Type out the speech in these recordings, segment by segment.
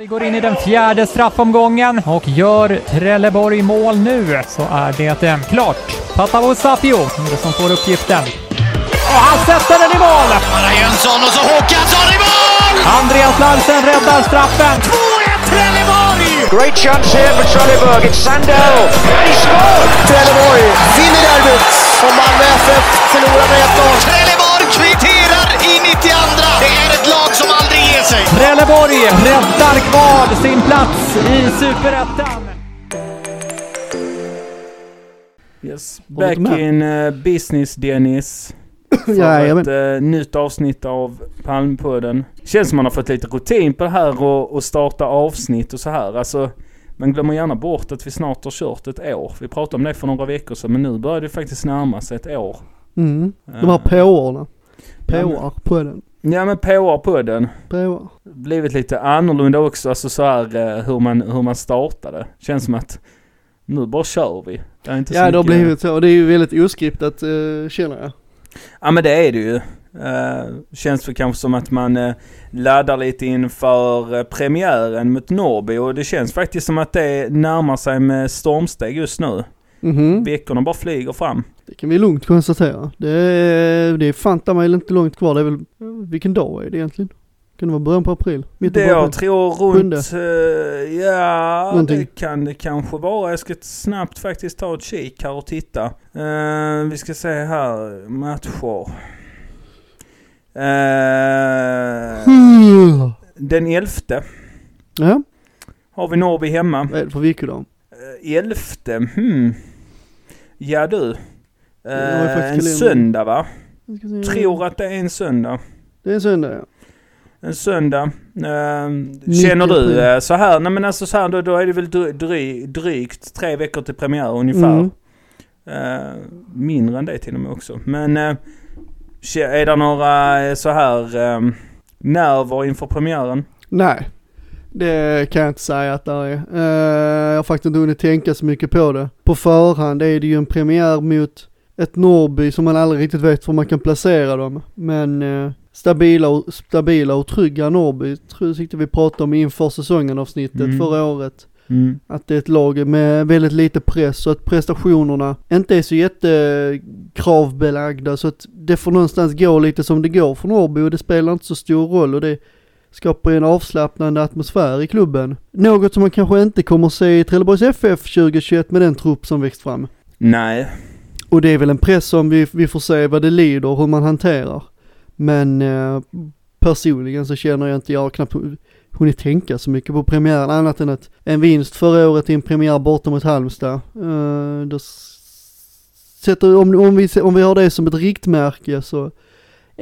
Vi går in i den fjärde straffomgången och gör Trelleborg mål nu så är det klart. Patavo Sapio är det som får uppgiften. Och han sätter den i mål! Bara Jönsson och så Håkansson i mål! Andreas Larsen räddar straffen. 2-1 Trelleborg! Great chance here for Trelleborg. It's Sandell. And he scored! Trelleborg vinner derbyt och Malmö FF förlorar med 1-0. Trelleborg kvitterar i 92. Det är ett lag som aldrig ger sig. Trelleborg räddar kvar sin plats i Superettan. Yes. Back med? in uh, business Dennis. För Jajamän. ett uh, nytt avsnitt av Palmpodden. Känns som man har fått lite rutin på det här och, och starta avsnitt och så här. Alltså, man glömmer gärna bort att vi snart har kört ett år. Vi pratade om det för några veckor sedan men nu börjar det faktiskt närma sig ett år. Mm. De här Eh, påarna. Ja, Påar på den. Ja men påar på den. Påar. Blivit lite annorlunda också, alltså så här eh, hur man, hur man startade. Känns som att nu bara kör vi. Det är inte Ja det har mycket- blivit så. Det är ju väldigt oskriptat uh, känner jag. Ja men det är det ju. Uh, känns för kanske som att man eh, laddar lite inför uh, premiären mot Norrby och det känns faktiskt som att det närmar sig med stormsteg just nu. Mhm. Veckorna bara flyger fram. Det kan vi lugnt konstatera. Det är, det är fanta mig inte långt kvar. Det är väl, vilken dag är det egentligen? Kan det vara början på april? Mitten Det på jag april? tror runt, uh, ja Någonting. det kan det kanske vara. Jag ska snabbt faktiskt ta ett kik här och titta. Eh, vi ska se här, matcher. Mm. den elfte Ja, har vi Norrby hemma. vad är det för veckodag? Elfte, hmm. Ja du. Eh, en söndag va? Tror att det är en söndag. Det är en söndag ja. En söndag. Eh, känner du eh, så här? Nej men alltså så här då, då är det väl dry, dry, drygt tre veckor till premiär ungefär. Mm. Eh, mindre än det till och med också. Men eh, är det några så här eh, nerver inför premiären? Nej, det kan jag inte säga att det är. Eh, jag har faktiskt inte hunnit tänka så mycket på det. På förhand är det ju en premiär mot ett Norrby som man aldrig riktigt vet var man kan placera dem. Men eh, stabila, och, stabila och trygga Norrby tror jag vi pratade om inför säsongen avsnittet Mm. förra året. Mm. Att det är ett lag med väldigt lite press och att prestationerna inte är så jättekravbelagda så att det får någonstans gå lite som det går för Norrby och det spelar inte så stor roll och det skapar en avslappnande atmosfär i klubben. Något som man kanske inte kommer se i Trelleborgs FF 2021 med den trupp som växt fram. Nej. Och det är väl en press som vi, vi får se vad det lider, hur man hanterar. Men eh, personligen så känner jag inte, jag har knappt hu- hunnit tänka så mycket på premiären annat än att en vinst förra året i en premiär borta mot Halmstad. Eh, då sätter, om, om, vi, om vi har det som ett riktmärke så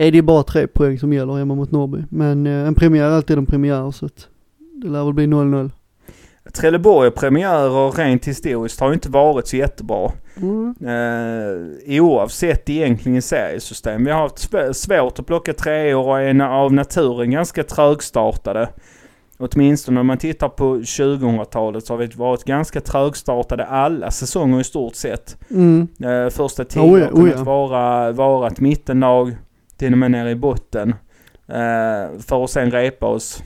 är det bara tre poäng som gäller hemma mot Norrby. Men eh, en premiär är alltid en premiär så att det lär väl bli 0-0. Trelleborg premiärer rent historiskt har ju inte varit så jättebra. Mm. Eh, oavsett egentligen seriesystem. Vi har haft sv- svårt att plocka treor och är av naturen ganska trögstartade. Åtminstone om man tittar på 2000-talet så har vi varit ganska trögstartade alla säsonger i stort sett. Mm. Eh, första tio Oh ja, har kunnat oh ja. vara, vara ett mittenlag, till och med nere i botten. Eh, för att sen repa oss.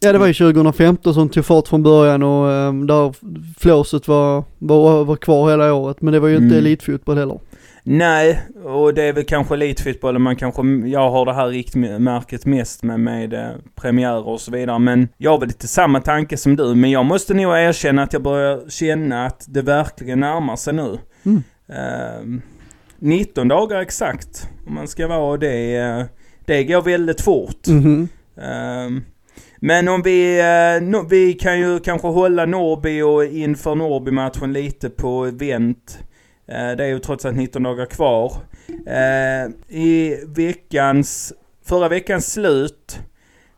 Ja det var ju 2015 som tog fart från början och um, där flåset var, var, var kvar hela året. Men det var ju inte Mm. elitfotboll heller. Nej, och det är väl kanske elitfotbollen man kanske, jag har det här riktmärket mest med, med eh, premiärer och så vidare. Men jag har väl lite samma tanke som du. Men jag måste nog erkänna att jag börjar känna att det verkligen närmar sig nu. Mm. Eh, 19 dagar exakt, om man ska vara det. eh, Det går väldigt fort. Mhm. Ehm, men om vi, eh, no, vi kan ju kanske hålla Norrby och inför Norrby-matchen lite på vänt. Eh, det är ju trots allt 19 dagar kvar. I veckans, förra veckans slut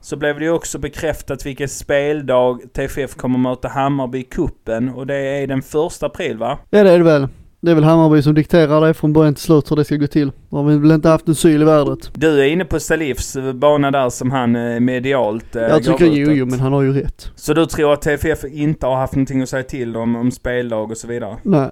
så blev det ju också bekräftat vilken speldag TFF kommer möta Hammarby i kuppen och det är den första april va? Ja det är det väl. Det är väl Hammarby som dikterar det från början till slut hur det ska gå till. Då har vi väl inte haft en syl i världet. Du är inne på Salifs bana där som han eh, medialt eh, Jag tycker jo, jo men han har ju rätt. Så du tror att TFF inte har haft någonting att säga till om, om speldag och så vidare? Nej.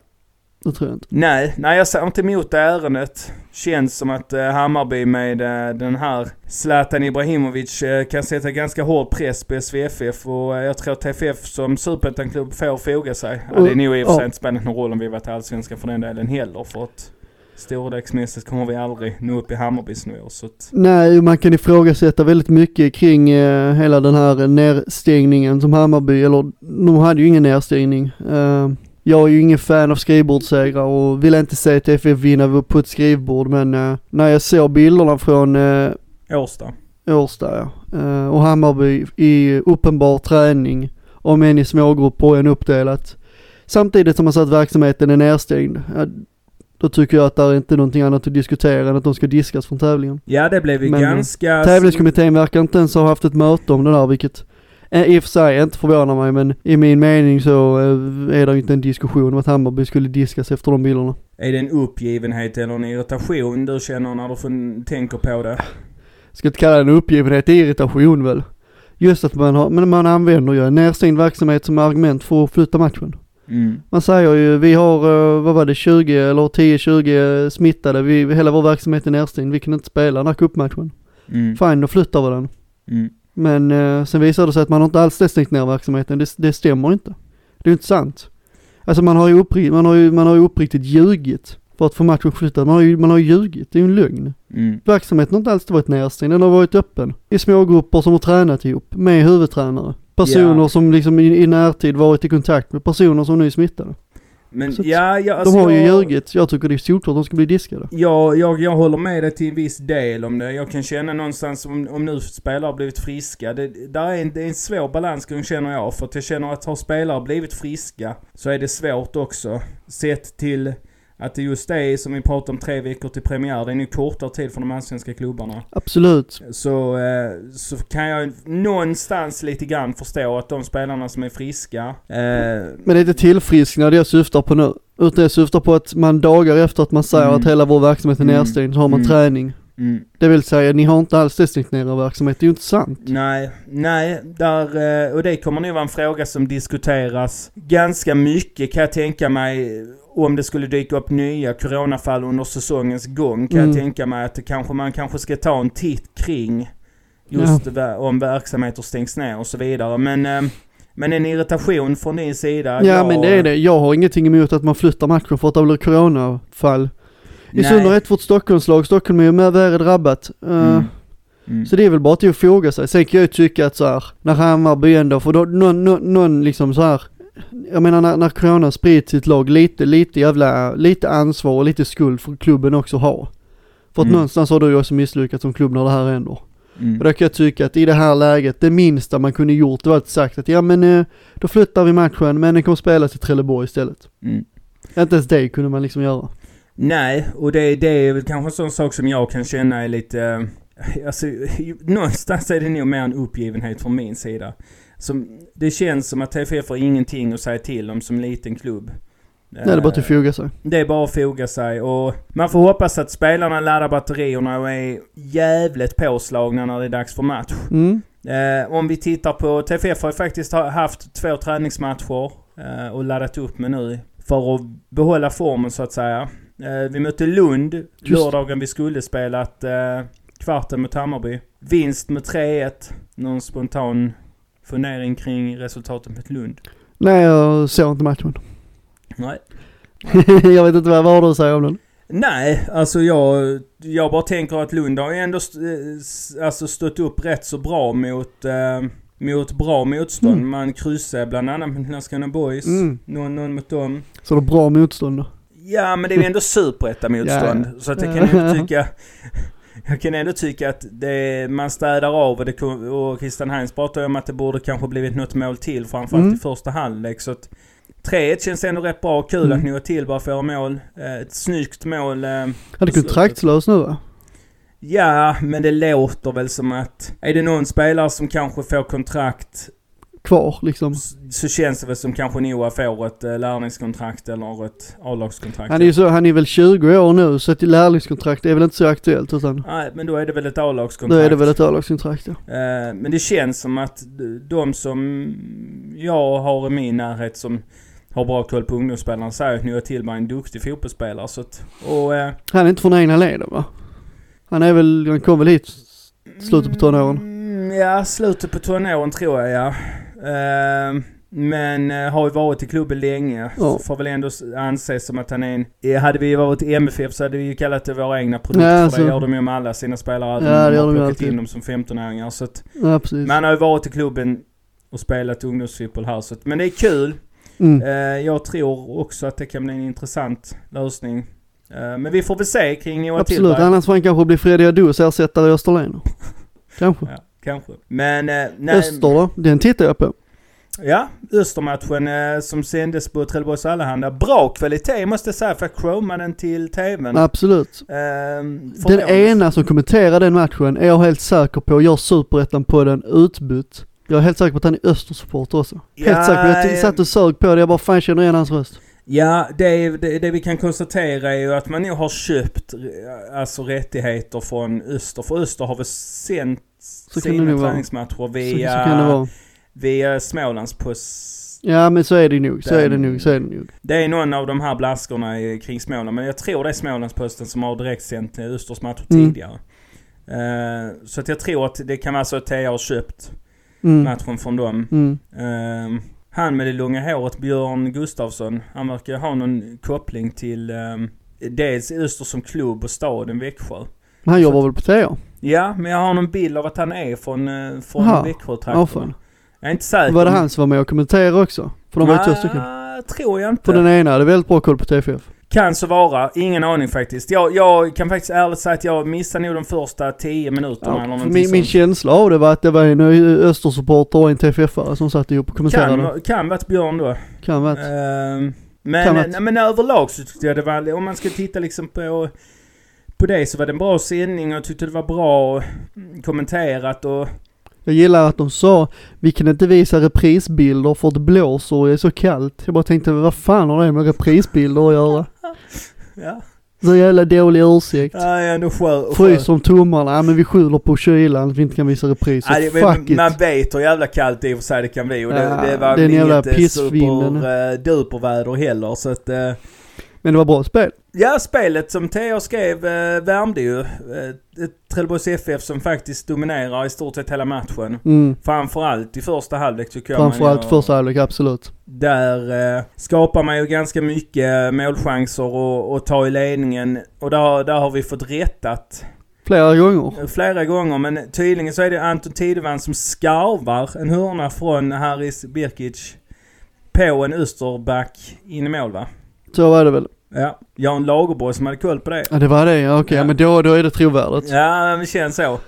Det tror jag inte. Nej, nej jag ser inte emot ärendet. Känns som att eh, Hammarby med eh, den här Zlatan Ibrahimovic eh, kan sätta ganska hård press på SVFF och eh, jag tror att TFF som superettan-klubb får foga sig. Ja, det är nog i och för sig inte spelat någon roll om vi varit allsvenska för den delen heller för att storleksmässigt kommer vi aldrig nå upp i Hammarbys nivå så att, Nej, man kan ifrågasätta väldigt mycket kring eh, hela den här nedstängningen som Hammarby, eller de hade ju ingen nedstängning. Eh, jag är ju ingen fan av skrivbordssegrar och vill inte se TFF vinna på ett skrivbord men eh, när jag såg bilderna från eh, Årsta. Årsta ja, eh, och Hammarby i uppenbar träning, om än i smågrupper och en uppdelat. Samtidigt som man sa att verksamheten är nedstängd. Ja, då tycker jag att det är inte någonting annat att diskutera än att de ska diskas från tävlingen. Ja det blev ju ganska... Tävlingskommittén verkar inte ens ha haft ett möte om det där vilket i och för sig inte förvånar mig men i min mening så eh, är det ju inte en diskussion om att Hammarby skulle diskas efter de bilderna. Är det en uppgivenhet eller en irritation du känner när du tänker på det? Ska inte kalla det en uppgivenhet, det är irritation väl. Just att man har, men man använder ju en nedstängd verksamhet som argument för att flytta matchen. Mm. Man säger ju, vi har, eh, vad var det, 20 eller 10-20 smittade, vi, hela vår verksamhet är nedstängd, vi kan inte spela den här cupmatchen. Mm. Fine, då flyttar vi den. Mm. Men eh, sen visar det sig att man har inte alls stängt ner verksamheten, det, det stämmer inte. Det är inte sant. Alltså man har ju, uppri- man har ju, man har ju uppriktigt ljugit för att få matchen flyttad. Man har ju, man har ju ljugit, det är ju en lögn. Mm. Verksamheten har inte alls varit nedstängd, den har varit öppen. I små grupper som har tränat ihop, med huvudtränare. Personer Ja. som liksom i, i närtid varit i kontakt med personer som nu är smittade. Men Så ja, ja alltså de har ju jag, ljugit, jag tycker det är solklart de ska bli diskade. jag, jag, jag håller med dig till en viss del om det. Jag kan känna någonstans om, om nu spelare har blivit friska. Det, där är en, det är en svår balansgång känner jag. För att jag känner att har spelare blivit friska så är det svårt också. Sett till att det just är som vi pratade om tre veckor till premiär. Det är nu kortare tid för de allsvenska klubbarna. Absolut. Så, eh, så kan jag någonstans lite grann förstå att de spelarna som är friska eh, Men det är inte tillfrisknande jag syftar på nu. Utan jag syftar på att man dagar efter att man säger Mm. att hela vår verksamhet är Mm. nedstängd så har man Mm. träning. mm. Det vill säga, ni har inte alls stängt ner er verksamhet, det är ju inte sant. Nej, nej, där, eh, och det kommer nog vara en fråga som diskuteras ganska mycket kan jag tänka mig. Om det skulle dyka upp nya coronafall under säsongens gång kan Mm. jag tänka mig att det kanske, man kanske ska ta en titt kring just ver- om verksamheter stängs ner och så vidare. Men, eh, men en irritation från din sida? Ja jag- men det är det, jag har ingenting emot att man flyttar matchen för att det blir coronafall. I Nej. synnerhet vårt Stockholmslag, Stockholm är ju med värre drabbat. Eh, Mm. Mm. Så det är väl bara till att fråga sig. Sen kan jag ju tycka att så här, när Hammarby ändå, för då, någon, någon, någon liksom så här. Jag menar när, när Corona sprids i ett lag, lite, lite jävla, lite ansvar och lite skuld för klubben också ha. För att Mm. någonstans har du ju också misslyckats som klubb när det här händer. Mm. Och då kan jag tycka att i det här läget, det minsta man kunde gjort det var att sagt att ja men eh, då flyttar vi matchen men den kommer spelas i Trelleborg istället. Mm. Inte ens det kunde man liksom göra. Nej, och det, det är väl kanske en sån sak som jag kan känna är lite... eh, Alltså, någonstans är det nog mer en uppgivenhet från min sida. Som, det känns som att TFF har ingenting att säga till om som liten klubb. Nej det är bara att foga sig. Det är bara att foga sig och man får hoppas att spelarna laddar batterierna och är jävligt påslagna när det är dags för match. Mm. Eh, om vi tittar på TFF har faktiskt ha- haft två träningsmatcher eh, och laddat upp med nu för att behålla formen så att säga. Eh, vi mötte Lund Just. lördagen vi skulle spelat eh, kvarten mot Hammarby. Vinst med 3-1. Någon spontan fundering kring resultatet mot Lund? Nej jag såg inte matchen. Nej. jag vet inte vad, vad har du att säga om den? Nej, alltså jag, jag bara tänker att Lund har ju ändå st- eh, alltså stått upp rätt så bra mot, eh, mot bra motstånd. Mm. Man kryssade bland annat mot Landskrona Boys. Mm. Någon, någon mot dem. Så det är bra motstånd då? Ja, men det är ju ändå superettamotstånd. Ja. Så att jag kan ändå tycka... Jag kan ändå tycka att det, man städar av och, det, och Christian Heinz pratar ju om att det borde kanske blivit något mål till framförallt Mm. i första halvlek. Så att 3-1 känns ändå rätt bra. Kul Mm. att Noah Tillberg får mål. Eh, Ett snyggt mål. eh, Han är på kontraktslös nu va? Ja, men det låter väl som att... Är det någon spelare som kanske får kontrakt Kvar liksom. så känns det väl som kanske Noah får ett eh, lärlingskontrakt eller ett A-lagskontrakt. Han är ju så, han är väl 20 år nu så ett lärlingskontrakt är väl inte så aktuellt utan Nej, men då är det väl ett då A-lagskontrakt. är det väl ett A-lagskontrakt ja. Eh, Men det känns som att de som jag har i min närhet som har bra koll på ungdomsspelarna säger att Noah Tillberg är en duktig fotbollsspelare. Så att, och, eh, Han är inte från egna leden va? Han är väl, han kom väl hit slutet på tonåren? Mm, ja, slutet på tonåren tror jag ja. Eh, men eh, har ju varit i klubben länge. Ja. Får väl ändå anses som att han är en... Eh, hade vi varit i MFF så hade vi ju kallat det våra egna produkter. Ja, för alltså. det gör de ju med alla sina spelare. Ja, de har plockat alltid. in dem som 15-åringar. Så att, Ja men han har ju varit i klubben och spelat ungdomsfotboll här. Så att, men det är kul. Mm. Eh, jag tror också att det kan bli en intressant lösning. Men vi får väl se kring Noah Absolut, Tillberg. annars får han kanske bli Fredrik Adus ersättare i Österlen. Kanske. Ja, kanske. Men... Eh, nej, Öster då? Den tittar jag på. Ja, Östermatchen eh, som sändes på Trelleborgs Allehanda. Bra kvalitet måste jag säga för jag chromade den till tvn. Absolut. Eh, Den ena som kommenterar den matchen är jag helt säker på gör superettan på den utbytt. Jag är helt säker på att han är Östersupporter också. Helt Ja, säker på Jag eh, satt och sög på det, jag bara fan känner igen hans röst. Ja, det, det, det vi kan konstatera är ju att man nog har köpt eh, alltså rättigheter från Öster. För Öster har väl sänt Så kan det sina vara. träningsmatcher Så, via, så kan det vara. via Smålands Post. Ja men så är det nog, så är det Den- nog, så är det nog. Det är någon av de här blaskorna i- kring Småland. Men jag tror det är Smålandsposten som har direktsänt eh, Östers matcher Mm. tidigare. Eh, så att jag tror att det kan vara så att TA har köpt Mm. matchen från dem. Mm. Eh, han med det långa håret, Björn Gustafsson, han verkar ha någon koppling till um, dels Öster som klubb och staden Växjö. Men han jobbar väl på TA? Ja, men jag har någon bild av att han är från, uh, från fan. jag är inte säker. Var det han som var med och kommenterade också? För de var ju två stycken. Tror jag inte. För den ena hade väldigt bra koll på TFF. Kan så vara. Ingen aning faktiskt. Jag, jag kan faktiskt ärligt säga att jag missade nog de första 10 minuterna eller Ja, för någonting min, min känsla av det var att det var en Östersupporter och en TFF-are som satt ihop och kommenterade. Kan, kan varit Björn då. Kan. Ehm, Kan men, varit. men överlag så tyckte jag det var, om man ska titta liksom på, på det så var det en bra sändning och jag tyckte det var bra mm, kommenterat och Jag gillar att de sa, vi kan inte visa reprisbilder för att det blåser och det är så kallt. Jag bara tänkte, vad fan har det med reprisbilder att göra? ja, Så jävla dålig ursäkt. ja ändå skö, skö. Fryser om tummarna, ja men vi skyller på kylan att vi inte kan visa repriser. Ja, det, Fuck men, man it. vet hur jävla kallt det i och för sig det kan bli och det, Ja, det var den väl jävla inget eh, pissvinden. super, uh, duperväder heller så att uh, Men det var bra spel. Ja, spelet som Theo skrev eh, värmde ju. Eh, Trelleborgs FF som faktiskt dominerar i stort sett hela matchen. Mm. Framförallt i första halvlek tycker jag. Framförallt man, första halvlek, absolut. Där eh, skapar man ju ganska mycket målchanser och, och tar i ledningen. Och där, där har vi fått rättat Flera gånger. flera gånger. Men tydligen så är det Anton Tidevan som skarvar en hörna från Haris Birkic på en Österback in i mål va? Så var det väl. Ja, Jan Lagerborg som hade koll på det. Ja det var det, ja, okej. Ja. Men då, då är det trovärdigt. Ja, det känns så.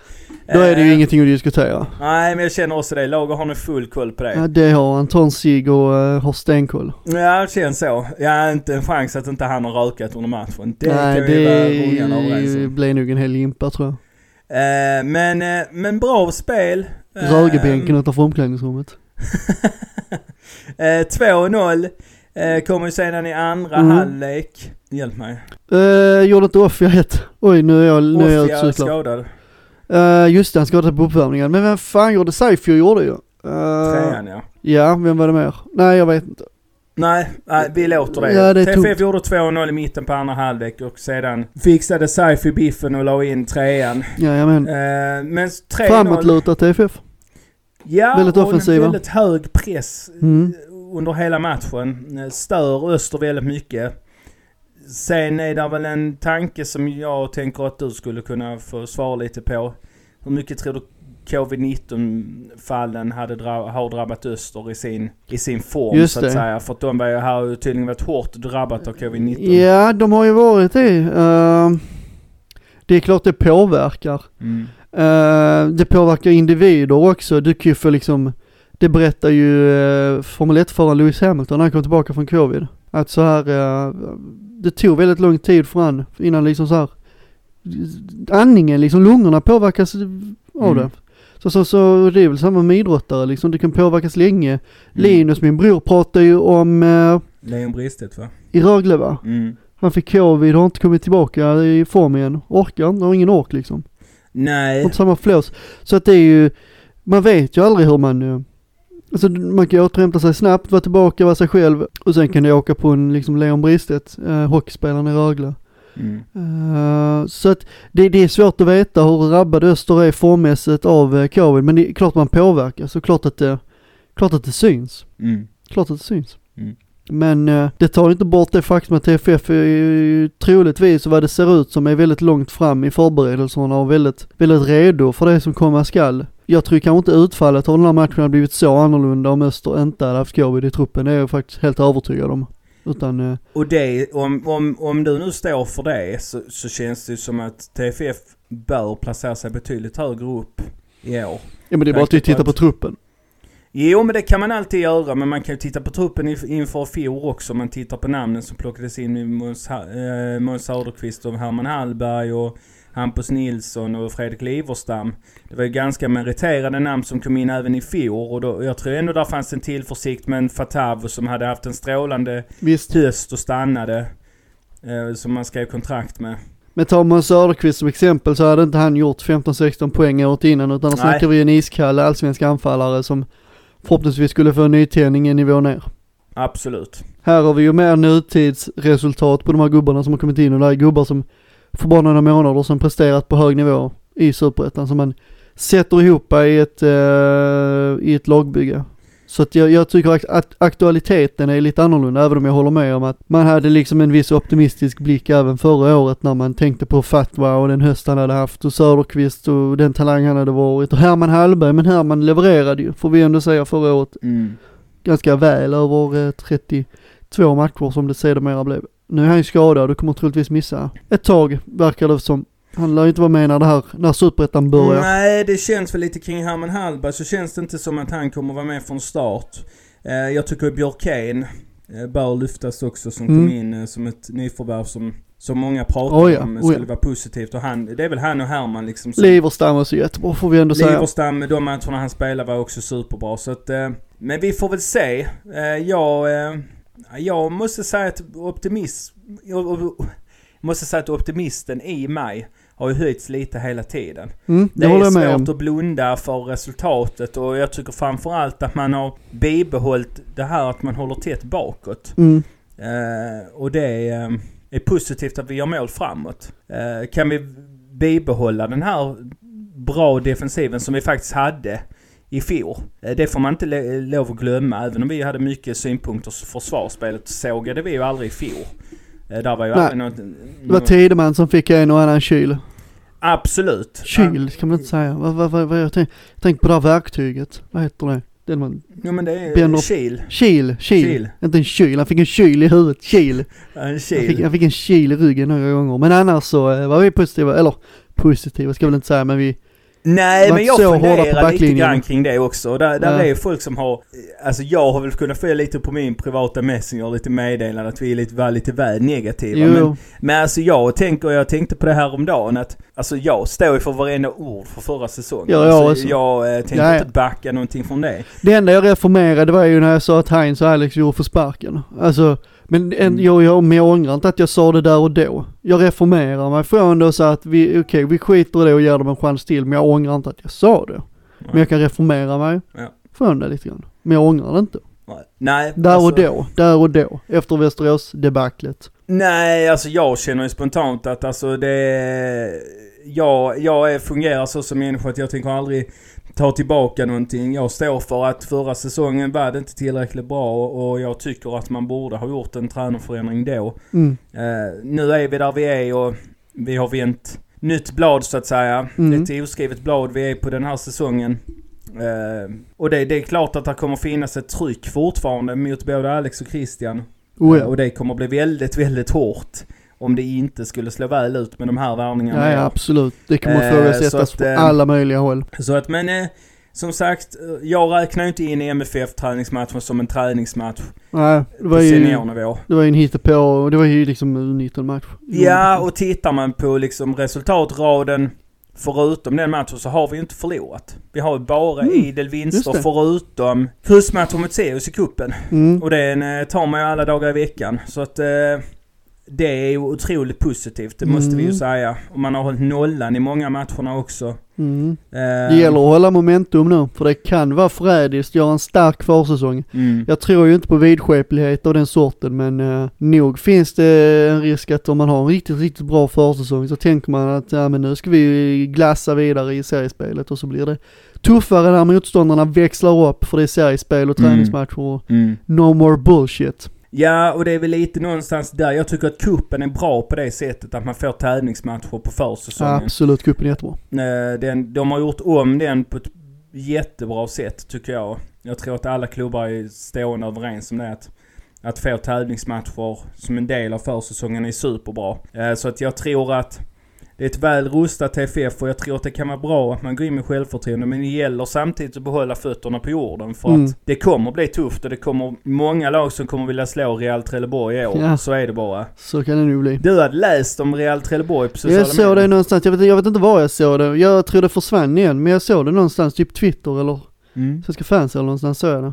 Då är det ju Eh, ingenting att diskutera. Nej, men jag känner också det. Lager har nog full koll på det. Ja det har han. Cigg och uh, har stenkoll. Ja, det känns så. Ja, inte en chans att inte han har rökat under matchen. Det Nej kan vi det blir nog en hel limpa tror jag. Eh, men, eh, men bra spel. Rögebänken utanför omklädningsrummet. eh, 2-0. Eh, kommer ju sedan i andra Mm. halvlek. Hjälp mig. Uh, gjorde inte Offia ett. Oj nu är jag, nu är jag ute såklart. skadad. Uh, just det, han skadade på uppvärmningen. Men vem fan gjorde Saifio gjorde ju. Uh, Trean ja. Ja, vem var det mer? Nej jag vet inte. Nej, nej, vi låter det. Ja, det är TFF gjorde 2-0 i mitten på andra halvlek och sedan fixade Saifi biffen och la in trean. Jajamän. Eh, men 3-0. Framåtlutat TFF. Ja, Väldigt och offensiva. en väldigt hög press Mm. Under hela matchen. Eh, Stör Öster väldigt mycket. Sen är det väl en tanke som jag tänker att du skulle kunna få svara lite på. Hur mycket tror du covid-19-fallen hade dra- har drabbat Öster i sin, i sin form Just så att det. säga? För att de var ju- har ju tydligen varit hårt drabbat av covid-19. Ja, de har ju varit det. Uh, det är klart det påverkar. Mm. Eh, det påverkar individer också. Du kan ju få liksom, det berättar ju uh, Formel 1-föraren Lewis Hamilton när han kom tillbaka från covid. Att så här, eh, det tog väldigt lång tid för han innan liksom så här, andningen liksom, lungorna påverkas av Mm. det. Så, så, så det är väl samma med idrottare liksom, det kan påverkas länge. Mm. Linus, min bror, pratar ju om uh, Leon Bristet va? i Rögle va? Mm. Han fick covid, har inte kommit tillbaka i form igen. Orkar inte, har ingen ork liksom. Har Nej. inte samma flås. Så att det är ju, man vet ju aldrig hur man, eh, Alltså man kan återhämta sig snabbt, vara tillbaka, vara sig själv och sen kan du åka på en liksom Leon Bristedt, eh, hockeyspelaren i Rögle. Mm. Eh, så att det, det är svårt att veta hur drabbad Öster är formmässigt av uh, covid, men det är klart man påverkas och klart att det, klart att det syns. Mm. Klart att det syns. Mm. Men eh, det tar inte bort det faktum att TFF är troligtvis vad det ser ut som är väldigt långt fram i förberedelserna och väldigt, väldigt redo för det som komma skall. Jag tror kanske inte utfallet av den här matchen hade blivit så annorlunda om Öster inte hade haft covid i truppen. Det är jag faktiskt helt övertygad om. Utan, eh, Och det, om, om, om du nu står för det så, så känns det som att TFF bör placera sig betydligt högre upp i år. ja men det är bara att Tanke på titta på truppen. Jo men det kan man alltid göra men man kan ju titta på truppen inf- inför fjol också. Man tittar på namnen som plockades in med Måns Ha- eh, Måns Söderqvist och Herman Hallberg och Hampus Nilsson och Fredrik Liverstam. Det var ju ganska meriterade namn som kom in även i fjol och då, jag tror ändå där fanns en tillförsikt med en Fatavo som hade haft en strålande Visst. höst och stannade. Eh, som man skrev kontrakt med. Men tar man Söderqvist som exempel så hade inte han gjort 15-16 poäng året innan utan då snackar vi en iskall allsvensk anfallare som förhoppningsvis skulle få en nytändning en nivå ner. Absolut. Här har vi ju mer nutidsresultat på de här gubbarna som har kommit in och det är gubbar som för bara några månader som presterat på hög nivå i Superettan som man sätter ihop i ett, eh, i ett lagbygge. Så att jag, jag tycker att, aktualiteten är lite annorlunda även om jag håller med om att man hade liksom en viss optimistisk blick även förra året när man tänkte på Fatwa och den höst han hade haft och Söderqvist och den talang han hade varit och Herman Hallberg men Herman levererade ju får vi ändå säga förra året Mm. ganska väl över eh, 32 matcher som det sedermera blev. Nu är han ju skadad och kommer troligtvis missa ett tag, verkar det som. Han lär ju inte vara med när det här, när superettan börjar. Nej, det känns väl lite kring Herman Hallberg så känns det inte som att han kommer vara med från start. Eh, jag tycker Björkén eh, bör lyftas också som Mm. kom in eh, som ett nyförvärv som, som många pratar Oh ja, om oh ja. skulle vara positivt. Och han, det är väl han och Herman liksom. som- Liverstam var så jättebra får vi ändå säga. Liverstam, de matcherna han spelade var också superbra. Så att, men vi får väl se. Jag, jag måste säga att optimism... Måste säga att optimisten i mig har ju höjts lite hela tiden. Mm, det, är svårt att blunda för resultatet och jag tycker framförallt att man har bibehållit det här att man håller tätt bakåt. Mm. Eh, och det är, eh, är positivt att vi gör mål framåt. Eh, kan vi bibehålla den här bra defensiven som vi faktiskt hade i fjol. Eh, det får man inte lov att glömma. Även om vi hade mycket synpunkter på försvarsspelet sågade vi ju aldrig i fjol. Eh, där var ju Nej. aldrig något... Det var Tideman som fick en och annan kyl. Absolut. Kyl kan man inte säga. Vad, vad, vad, vad jag tänk, tänk på det här verktyget. Vad heter det? Den man, Ja men det är Ben och- kil. kil, kil. Kil. Inte en kyl, han fick en kyl i huvudet. Kil. En Han kil. fick, han fick en kil i ryggen några gånger. Men annars så eh, var vi positiva, eller positiva ska jag väl inte säga men vi, Nej men jag funderar lite grann kring det också. Där, där Ja. är folk som har... Alltså jag har väl kunnat få lite på min privata messenger lite meddelande att vi är lite, var lite väl negativa. jo, Men, men alltså jag tänker, jag tänkte på det här om dagen att Alltså jag står ju för varenda ord för förra säsongen. Ja, jag alltså, jag eh, tänker Ja, ja. inte backa någonting från det. Det enda jag reformerade var ju när jag sa att Heinz och Alex gjorde för sparken. Alltså, men en, Mm. jag, jag, men jag ångrar inte att jag sa det där och då. Jag reformerar mig från det och sa att vi, okej, vi skiter i det och ger dem en chans till, men jag ångrar inte att jag sa det. Men jag kan reformera mig Ja. från det lite grann. Men jag ångrar det inte. Nej, Där alltså, och då, där och då, efter Västerås-debaclet. Nej, alltså jag känner ju spontant att alltså det... Jag, jag är, fungerar så som människa att jag tänker aldrig ta tillbaka någonting. Jag står för att förra säsongen var det inte tillräckligt bra och, jag tycker att man borde ha gjort en tränarförändring då. Mm. Eh, nu är vi där vi är och vi har vänt nytt blad så att säga. Mm. Ett oskrivet blad vi är på den här säsongen. Eh, och det, det är klart att det kommer finnas ett tryck fortfarande mot både Alex och Christian. Oh, ja. Och det kommer bli väldigt, väldigt hårt. Om det inte skulle slå väl ut med de här värvningarna. Nej, år. absolut. Det kommer Eh, ifrågasättas att, på eh, alla möjliga håll. Så att men eh, som sagt, eh, jag räknar inte in MFF träningsmatchen som en träningsmatch Nej, det på var ju, seniornivå. det var ju en hittepå och det var ju liksom en 19 match. Ja, och tittar man på liksom resultatraden förutom den matchen så har vi ju inte förlorat. Vi har ju bara Mm, idel vinster förutom kryssmatchen mot Sirius i kuppen Mm. Och den eh, tar man ju alla dagar i veckan. Så att eh, det är ju otroligt positivt, det måste vi ju Mm. säga. Och man har hållit nollan i många matcherna också. Mm. Eh, Det gäller att hålla momentum nu, för det kan vara förrädiskt, göra en stark försäsong. Mm. Jag tror ju inte på vidskeplighet av den sorten, men eh, nog finns det en risk att om man har en riktigt, riktigt bra försäsong så tänker man att ja, men nu ska vi glassa vidare i seriespelet och så blir det tuffare när motståndarna växlar upp för det är seriespel och Mm. träningsmatcher Mm. no more bullshit. Ja, och det är väl lite någonstans där. Jag tycker att kuppen är bra på det sättet att man får tävlingsmatcher på försäsongen. Absolut, cupen är jättebra. Eh, Den, de har gjort om den på ett jättebra sätt tycker jag. Jag tror att alla klubbar är stående överens om det. Att, att få tävlingsmatcher som en del av försäsongen är superbra. Eh, Så att jag tror att det är ett väl rustat TFF och jag tror att det kan vara bra att man går in med självförtroende. Men det gäller samtidigt att behålla fötterna på jorden. För Mm. att det kommer bli tufft och det kommer många lag som kommer vilja slå Real Trelleborg i år. Ja. Så är det bara. Så kan det nog bli. Du hade läst om Real Trelleborg på sociala Jag såg det medier. någonstans, jag vet, jag vet inte var jag såg det. Jag tror det försvann igen, men jag såg det någonstans, typ Twitter eller Mm. Svenska fans eller någonstans såg jag det.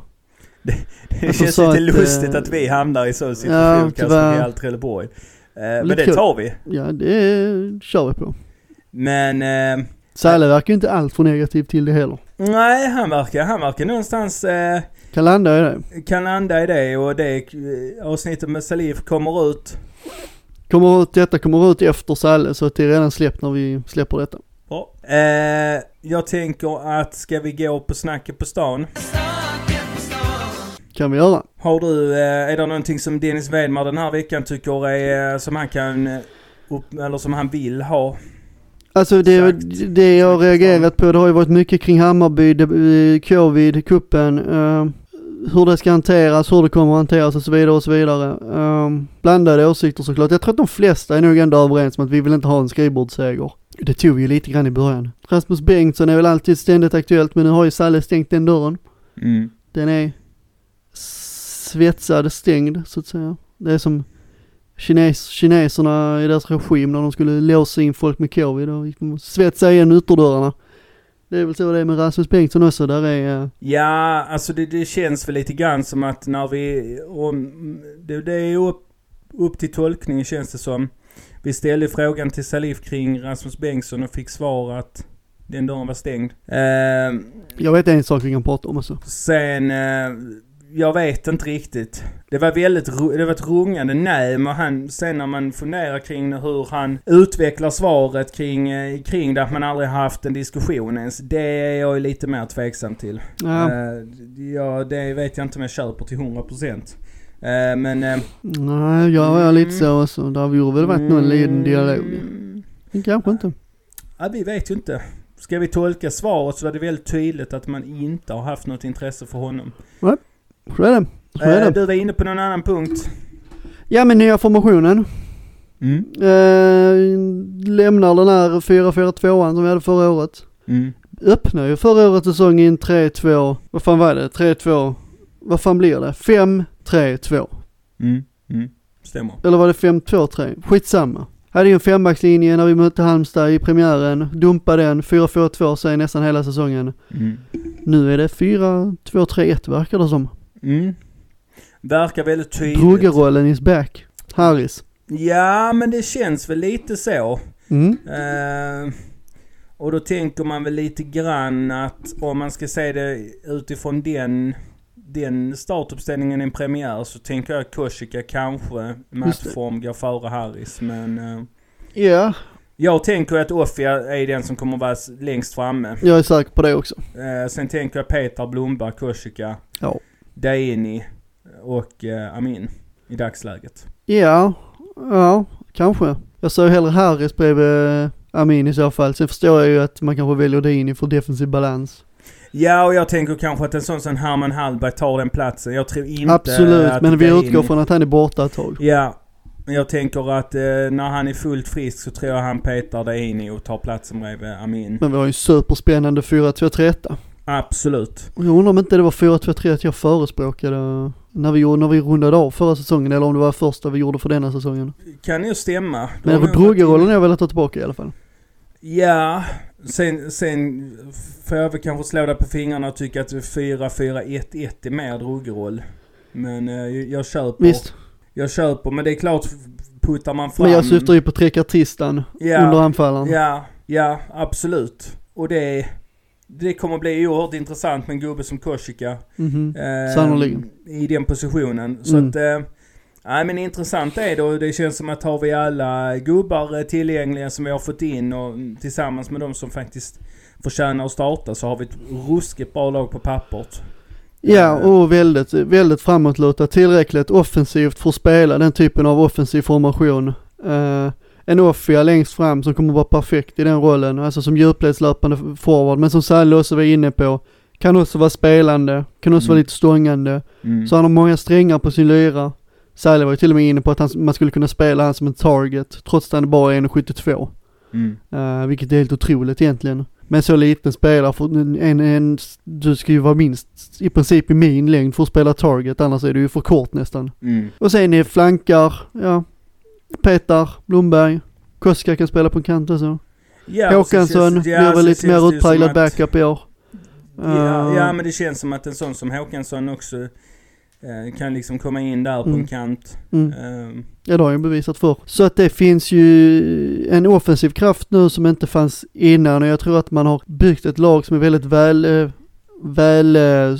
Det Jag känns sa lite att, lustigt eh, att vi hamnar i sån ja, situation kanske tyvärr. med Real Trelleborg. Eh, men det kul. tar vi. Ja, det kör vi på. Men eh, Säle verkar ju inte allt för negativ till det heller. nej, han verkar, han verkar någonstans eh, Kan landa i det. kan landa i det och det eh, avsnittet med Salif kommer ut. Kommer ut, detta kommer ut efter Säle så att det är redan släppt när vi släpper detta. Bra. Eh, jag tänker att ska vi gå på snacket på stan? Kan vi göra. Har du, eh, är det någonting som Dennis Wedmar den här veckan tycker är, eh, som han kan, eh, upp, eller som han vill ha? Alltså det, det jag har reagerat på, det har ju varit mycket kring Hammarby, det, covid, kuppen, eh, hur det ska hanteras, hur det kommer att hanteras och så vidare och så vidare. Um, blandade åsikter såklart. Jag tror att de flesta är nog ändå överens om att vi vill inte ha en skrivbordsseger. Det tog vi ju lite grann i början. Rasmus Bengtsson är väl alltid ständigt aktuellt men nu har ju Salle stängt den dörren. Mm. Den är svetsad, stängd så att säga. Det är som kines, kineserna i deras regim när de skulle låsa in folk med covid och svetsade igen ytterdörrarna. Det är väl så det är med Rasmus Bengtsson också, där är... eh, Ja, alltså det, det känns väl lite grann som att när vi... Om, det, det är upp, upp till tolkning känns det som. Vi ställde frågan till Salif kring Rasmus Bengtsson och fick svar att den dörren var stängd. Eh, Jag vet en sak vi kan prata om också. sen... Eh, jag vet inte riktigt. Det var väldigt det var ett rungande nej, men han, sen när man funderar kring hur han utvecklar svaret kring, eh, kring det, att man aldrig har haft en diskussion ens. Det är jag lite mer tveksam till. Ja, Eh, ja, det vet jag inte om jag köper till 100%. Eh, men... eh, nej, jag är lite så också. Där vore väl varit någon liten dialog. mm, Men kanske inte. Ja, vi vet ju inte. Ska vi tolka svaret så var det väldigt tydligt att man inte har haft något intresse för honom. Så är det. Så är Eh, det. du var inne på någon annan punkt. Ja men nya formationen. Mm. Eh, lämnar den här 4-4-2an som vi hade förra året. Mm. öppnar ju förra årets säsong i en 3-2, vad fan var det? 3-2, vad fan blir det? 5-3-2. Mm. Mm. Stämmer. Eller var det 5-2-3? Skitsamma. Hade ju en fembackslinje när vi mötte Halmstad i premiären, dumpade den, 4-4-2 sen nästan hela säsongen. Mm. Nu är det 4-2-3-1 verkar det som. Mm. Verkar väldigt tydligt. Bruggerollen is back. Harris. Ja, men det känns väl lite så. Mm. Eh, och då tänker man väl lite grann att om man ska se det utifrån den, den startuppställningen i en premiär så tänker jag att Koshika kanske matchform går före Harris. Men eh, Ja, jag tänker att Offia är den som kommer vara längst framme. jag är säker på det också. Eh, sen tänker jag Peter Blomberg, Koshika, Ja. Daini och eh, Amin i dagsläget. Ja, ja, kanske. Jag ju hellre Harris bredvid eh, Amin i så fall. Sen förstår jag ju att man kanske väljer in för defensiv balans. Ja, och jag tänker kanske att en sån som Herman Hallberg tar den platsen. Jag tror inte Absolut, att men vi Daini- utgår från att han är borta ett tag. Ja, jag tänker att eh, när han är fullt frisk så tror jag han petar Daini och tar platsen bredvid Amin. Men vi har ju en superspännande 4-2-3-1. Absolut. Jag undrar om inte det var 4-2-3-1 jag förespråkade när vi, gjorde, när vi rundade av förra säsongen eller om det var första vi gjorde för denna säsongen. Kan ju stämma. Då Men inne- har jag velat ta tillbaka i alla fall. Ja, sen, sen får jag väl kanske slå dig på fingrarna och tycka att 4-4-1-1 är mer Druggeroll. Men eh, jag köper. Visst. Jag köper, men det är klart puttar man fram... Men jag syftar ju på trekartistan Ja. under anfallaren. Ja, ja absolut. Och det, det kommer bli oerhört intressant med en gubbe som Koshika. Mhm. Eh, Sannoliken. I den positionen. Så Mm. att... Eh, Nej men intressant är det och det känns som att har vi alla gubbar eh, tillgängliga som vi har fått in och mm, tillsammans med de som faktiskt förtjänar att starta så har vi ett ruskigt bra lag på pappret. Ja, och väldigt, väldigt framåtlutat. Tillräckligt offensivt för att spela den typen av offensiv formation. Eh, en offia längst fram som kommer vara perfekt i den rollen. Alltså som djupledslöpande forward. Men som Salle också var inne på. Kan också vara spelande. Kan också Mm. vara lite stångande. Mm. Så han har många strängar på sin lyra. Salle var ju till och med inne på att han, man skulle kunna spela han som en target. Trots att han bara är 1,72. Mm. Uh, vilket är helt otroligt egentligen. Men så liten spelare, för en, en, du ska ju vara minst i princip i min längd för att spela target, annars är du ju för kort nästan. Mm. Och sen är flankar, ja, Petar, Blomberg, Koska kan spela på en kant också. Ja, Håkansson känns- ja, blir väl lite mer utpräglad backup i år. Ja, Eh, ja men det känns som att en sån som Håkansson också eh, kan liksom komma in där på Mm. en kant. mm. Eh, Ja det har jag bevisat för. Så att det finns ju en offensiv kraft nu som inte fanns innan och jag tror att man har byggt ett lag som är väldigt väl, eh, väl eh,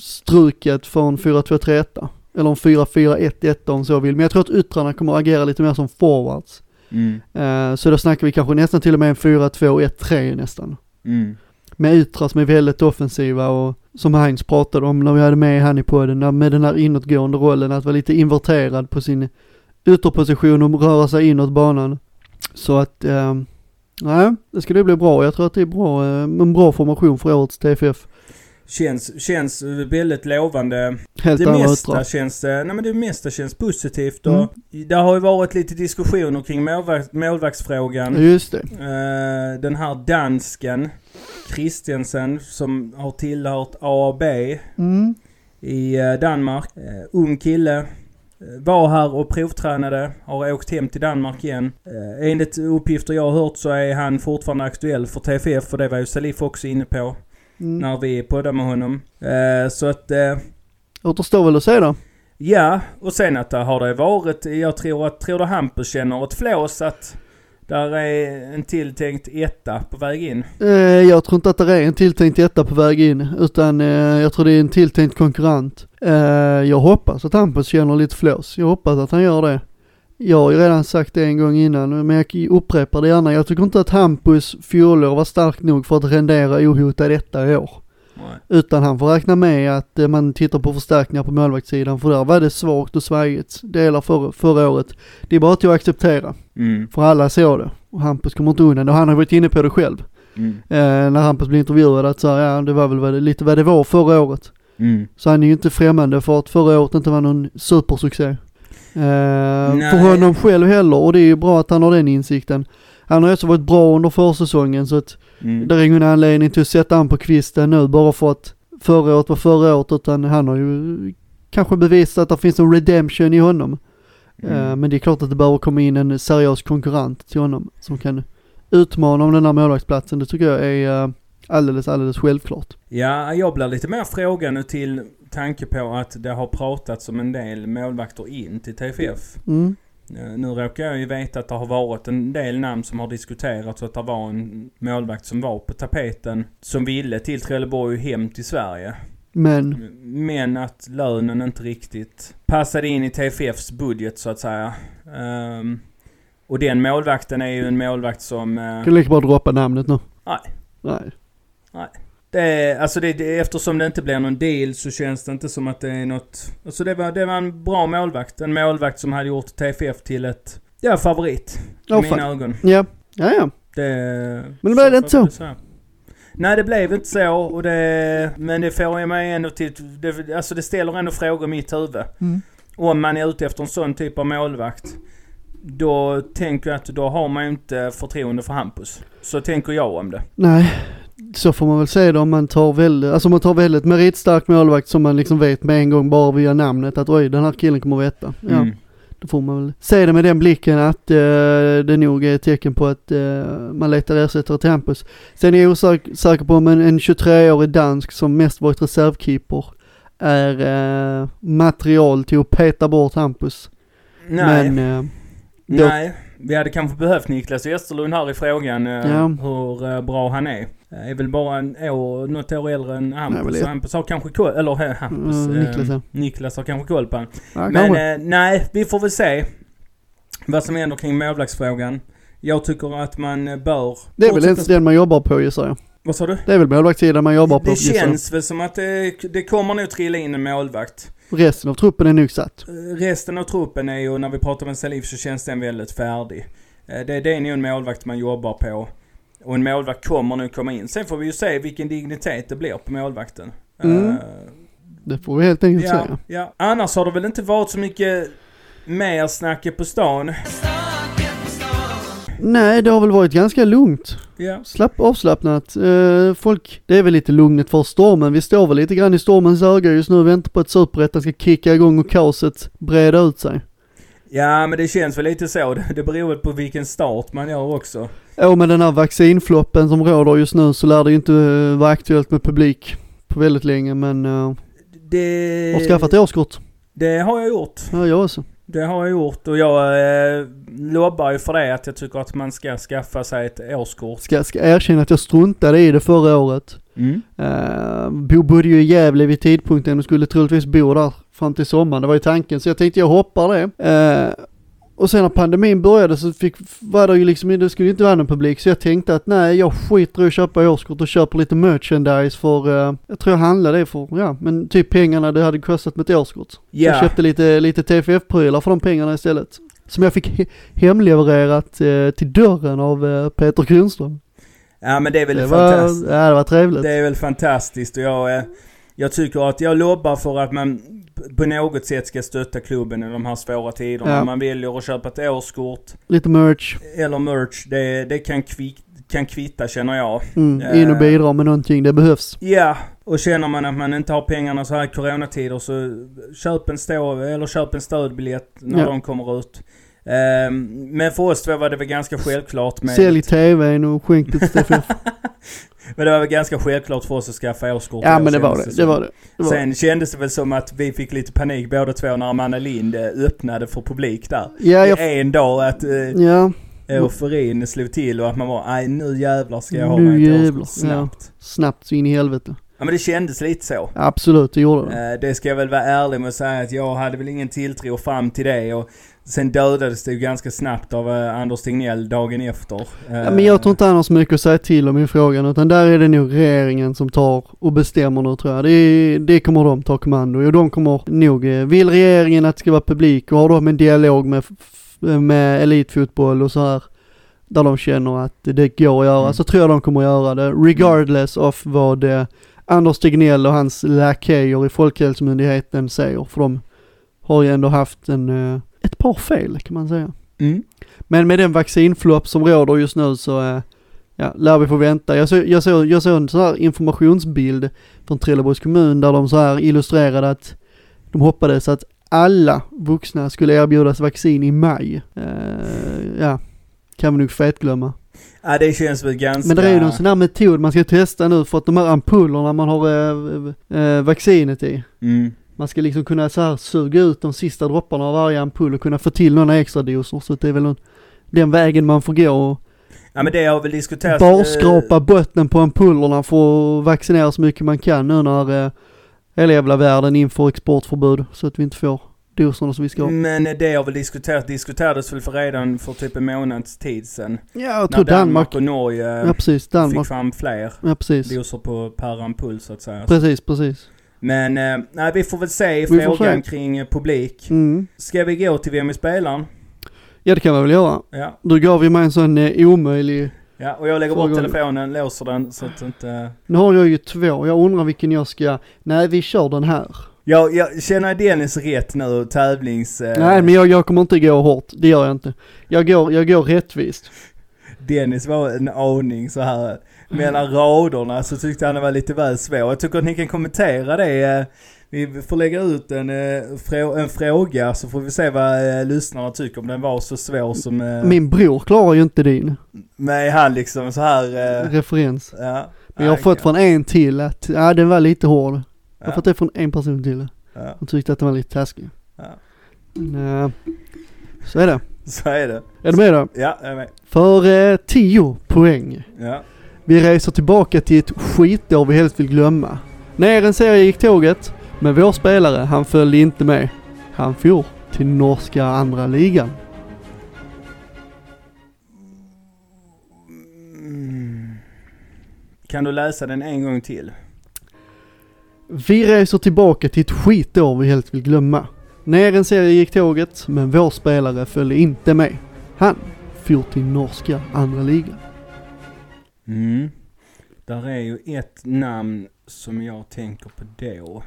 struket från 4-2-3-1. Eller en 4-4-1-1 om så vill. Men jag tror att yttrarna kommer att agera lite mer som forwards. mm. Eh, så då snackar vi kanske nästan till och med en 4-2-1-3 nästan. Mm. Med yttrar som är väldigt offensiva och som Heinz pratade om när vi hade med han i podden, med den här inåtgående rollen, att vara lite inverterad på sin ytterposition och röra sig inåt banan. Så att, eh, nej, det det bli bra. Jag tror att det är bra, eh, en bra formation för årets TFF. Känns, känns väldigt lovande. Helt Det mesta känns, eh, nej men det mesta känns positivt och Mm. det har ju varit lite diskussioner kring målvakt, målvaktsfrågan. Just det. Eh, den här dansken, Christiansen, som har tillhört A och B Mm. i eh, Danmark. Eh, ung kille. Var här och provtränade. Har åkt hem till Danmark igen. Eh, enligt uppgifter jag har hört så är han fortfarande aktuell för TFF och det var ju Salif också inne på Mm. när vi poddade med honom. Eh, så att eh, Återstår väl att se då. ja, och sen att det har det varit, jag tror att tror du Hampus känner ett flås att där är en tilltänkt etta på väg in. Eh, jag tror inte att det är en tilltänkt etta på väg in, utan eh, jag tror det är en tilltänkt konkurrent. Eh, jag hoppas att Hampus känner lite flås. Jag hoppas att han gör det. Jag har ju redan sagt det en gång innan, men jag upprepar det gärna. Jag tycker inte att Hampus fjolår var stark nog för att rendera ohotad etta i år. Nej. Utan han får räkna med att eh, man tittar på förstärkningar på målvaktssidan, för där var det svagt och svajigt delar för, förra året. Det är bara till att acceptera, Mm, för alla såg det. Och Hampus kommer inte undan och han har varit inne på det själv. mm, Eh, när Hampus blev intervjuad att så, här, ja det var väl vad det, lite vad det var förra året. mm. Så han är ju inte främmande för att förra året inte var någon supersuccé. Eh, för honom själv heller och det är ju bra att han har den insikten. Han har ju också varit bra under försäsongen så att Mm. det är ingen anledning till att sätta han på kvisten nu bara för att förra året var förra året utan han har ju kanske bevisat att det finns en redemption i honom. Eh, Mm. men det är klart att det behöver komma in en seriös konkurrent till honom som kan utmana om den här målvaktsplatsen. Det tycker jag är eh, alldeles, alldeles självklart. Ja, jag blir lite mer frågande till tanke på att det har pratats om en del målvakter in till TFF. Mm. Eh, Nu råkar jag ju veta att det har varit en del namn som har diskuterats och att det var en målvakt som var på tapeten som ville till Trelleborg hem till Sverige. Men, Men att lönen inte riktigt passade in i TFFs budget så att säga. Ehm, och den målvakten är ju en målvakt som... eh, kan du lika bra droppa namnet nu? Nej. Nej. Det är, alltså det, det, eftersom det inte blir någon deal så känns det inte som att det är något... Alltså det var, det var en bra målvakt. En målvakt som hade gjort TFF till ett... Ja, favorit. I Åh, mina fan. ögon. Ja, ja, ja. Det, Men det blev inte så. jag Nej, det blev inte så. Och det, men det får jag mig ändå till... Det, alltså det ställer ändå frågor i mitt huvud. Mm. Om man är ute efter en sån typ av målvakt. Då tänker jag att då har man ju inte förtroende för Hampus. Så tänker jag om det. Nej, så får man väl säga det om man tar väldigt, alltså man tar väldigt meritstark målvakt som man liksom vet med en gång bara via namnet att oj den här killen kommer veta. Ja, Mm. då får man väl se det med den blicken att eh, det nog är ett tecken på att eh, man letar ersättare till Hampus. Sen är jag osäker på om en, en 23-årig dansk som mest varit reservkeeper är eh, material till att peta bort Hampus. Nej. Men eh, Då- Nej, vi hade kanske behövt Niklas Westerlund här i frågan eh, Ja. hur eh, bra han är. Eh, Är väl bara en år, något år äldre än Nej, Hampus. ett- Hampus har kanske koll, eller Hampus. Mm, Niklas, ja. Niklas har kanske koll på han. Ja, Men eh, nej, vi får väl se vad som händer kring målvaktsfrågan. Jag tycker att man bör... det är väl ens den man jobbar på gissar jag. Vad sa du? Det är väl målvaktssidan man jobbar på Det känns väl som att det, det kommer nog trilla in en målvakt. Resten av truppen är nog satt. Eh, Resten av truppen är ju, när vi pratar med Salif så känns den väldigt färdig. Eh, Det, det är nog en målvakt man jobbar på. Och en målvakt kommer nu komma in. Sen får vi ju se vilken dignitet det blir på målvakten. Mm. Eh, Det får vi helt enkelt ja, säga. ja. Annars har det väl inte varit så mycket mer snacket på stan. Nej, det har väl varit ganska lugnt. Ja. Slapp, avslappnat. Eh, folk, det är väl lite lugnet för stormen. Vi står väl lite grann i stormens öga just nu och väntar på att superettan ska kicka igång och kaoset breda ut sig. ja, men det känns väl lite så. Det, beror väl på vilken start man gör också. Och med den här vaccinfloppen som råder just nu så lär det ju inte eh, vara aktuellt med publik på väldigt länge men uh, Det... har skaffat årskort. Det har jag gjort. Ja, jag också. Det har jag gjort och jag eh, lobbar ju för det att jag tycker att man ska skaffa sig ett årskort. Ska, ska erkänna att jag struntade i det förra året. Mm. Uh, Bo bodde ju i Gävle vid tidpunkten och skulle troligtvis bo där fram till sommaren. Det var ju tanken. Så jag tänkte jag hoppar det. Eh, och sen när pandemin började så fick, var det ju liksom, det skulle inte vara någon publik. Så jag tänkte att nej, jag skiter i att köpa årskort och köper lite merchandise för, eh, jag tror jag handlade det för, ja, men typ pengarna det hade kostat med ett årskort. Ja. Jag köpte lite, lite TFF-prylar för de pengarna istället. Som jag fick he- hemlevererat eh, till dörren av eh, Peter Kronström. ja, men det är väl Det var, fantastiskt. ja, det var trevligt. Det är väl fantastiskt och jag, eh, jag tycker att jag lobbar för att man på något sätt ska stötta klubben i de här svåra tiderna. Ja. Man väljer att köpa ett årskort Lite merch. eller merch. Det, det kan, kvick, kan kvitta känner jag. Mm, in och Eh. bidra med någonting, det behövs. Ja, och känner man att man inte har pengarna så här i coronatider så köp en, stå, eller köp en stödbiljett när Ja. de kommer ut. Ehm, men för oss två var det väl ganska självklart med... Sälj TVn och skänk det till TFF. Men det var väl ganska självklart för oss att skaffa årskort. ja men det var det, det var det. det var Sen kändes det väl som att vi fick lite panik båda två när Amanda Lind eh, öppnade för publik där. Ja, jag, En dag att eh, ja, euforin slog till och att man var nej nu jävlar ska jag ha Nu mig jävlar, snabbt. snabbt så in i helvete. Ja men det kändes lite så. Absolut, det gjorde det. Eh, Det ska jag väl vara ärlig med att säga att jag hade väl ingen tilltro fram till det och sen dödades det ju ganska snabbt av eh, Anders Tegnell dagen efter. Eh, Ja, men jag tror inte han har så mycket att säga till om i frågan utan där är det nog regeringen som tar och bestämmer nu tror jag. Det, det kommer de ta kommando och de kommer nog, eh, vill regeringen att det ska vara publik och har de en dialog med, med elitfotboll och så här där de känner att det går att göra Mm. så tror jag de kommer att göra det regardless of vad eh, Anders Tegnell och hans lakejer i Folkhälsomyndigheten säger för de har ju ändå haft en, eh, ett par fel kan man säga. Mm. Men med den vaccinflopp som råder just nu så eh, ja, lär vi få vänta. Jag såg, jag såg, jag såg en sån här informationsbild från Trelleborgs kommun där de så här illustrerade att de hoppades att alla vuxna skulle erbjudas vaccin i maj. Eh, ja, kan vi nog fetglömma. Ja det känns väl ganska... Men det är ju någon sån här metod man ska testa nu för att de här ampullerna man har eh, eh, vaccinet i. Mm. Man ska liksom kunna så här suga ut de sista dropparna av varje ampull och kunna få till några extra doser. Så det är väl den vägen man får gå och Ja men det har väl diskuterats... barskrapa botten på ampullerna för att vaccinera så mycket man kan nu när eh, hela jävla världen inför exportförbud. Så att vi inte får doserna som vi ska eh, ha. Men det har väl diskuterats, diskuterades väl för redan för typ en månads tid sedan. Ja, jag tror Danmark. och Norge Ja precis, fick Danmark. fram fler Ja precis. doser på per ampull så att säga. Precis, precis. Men eh, nej, vi får väl se i Vi frågan se. kring eh, publik. Mm. Ska vi gå till vem är spelaren? Ja det kan man väl göra. Ja. Du gav ju mig en sån eh, omöjlig. Ja, och jag lägger bort telefonen, låser den så att inte... Nu har jag ju två, jag undrar vilken jag ska. Nej vi kör den här. Jag, jag känner Dennis rätt nu, tävlings... Eh, Nej men jag, jag kommer inte gå hårt, det gör jag inte. Jag går, jag går rättvist. Dennis var en aning så här mellan raderna så tyckte han det var lite väl svår. Jag tycker att ni kan kommentera det. eh, Vi får lägga ut en, eh, en fråga så får vi se vad eh, lyssnarna tycker om den var så svår som... Min bror klarar ju inte din Med han liksom så här... referens. ja. Men jag har fått från en till att, ja den var lite hård. Jag har Ja. fått det från en person till. Ja. Han tyckte att den var lite taskig. Ja. Men, så är det. Så är det. Är du med då? Ja, jag är med. För eh, 10 poäng. Ja. Vi reser tillbaka till ett skitår vi helst vill glömma. Ner en serie gick tåget, men vår spelare han följde inte med. Han for till norska andra ligan. Kan du läsa den en gång till? Vi reser tillbaka till ett skitår vi helst vill glömma. Ner en serie gick tåget, men vår spelare följde inte med. Han for till norska andra ligan. Mm. Där är ju ett namn som jag tänker på då.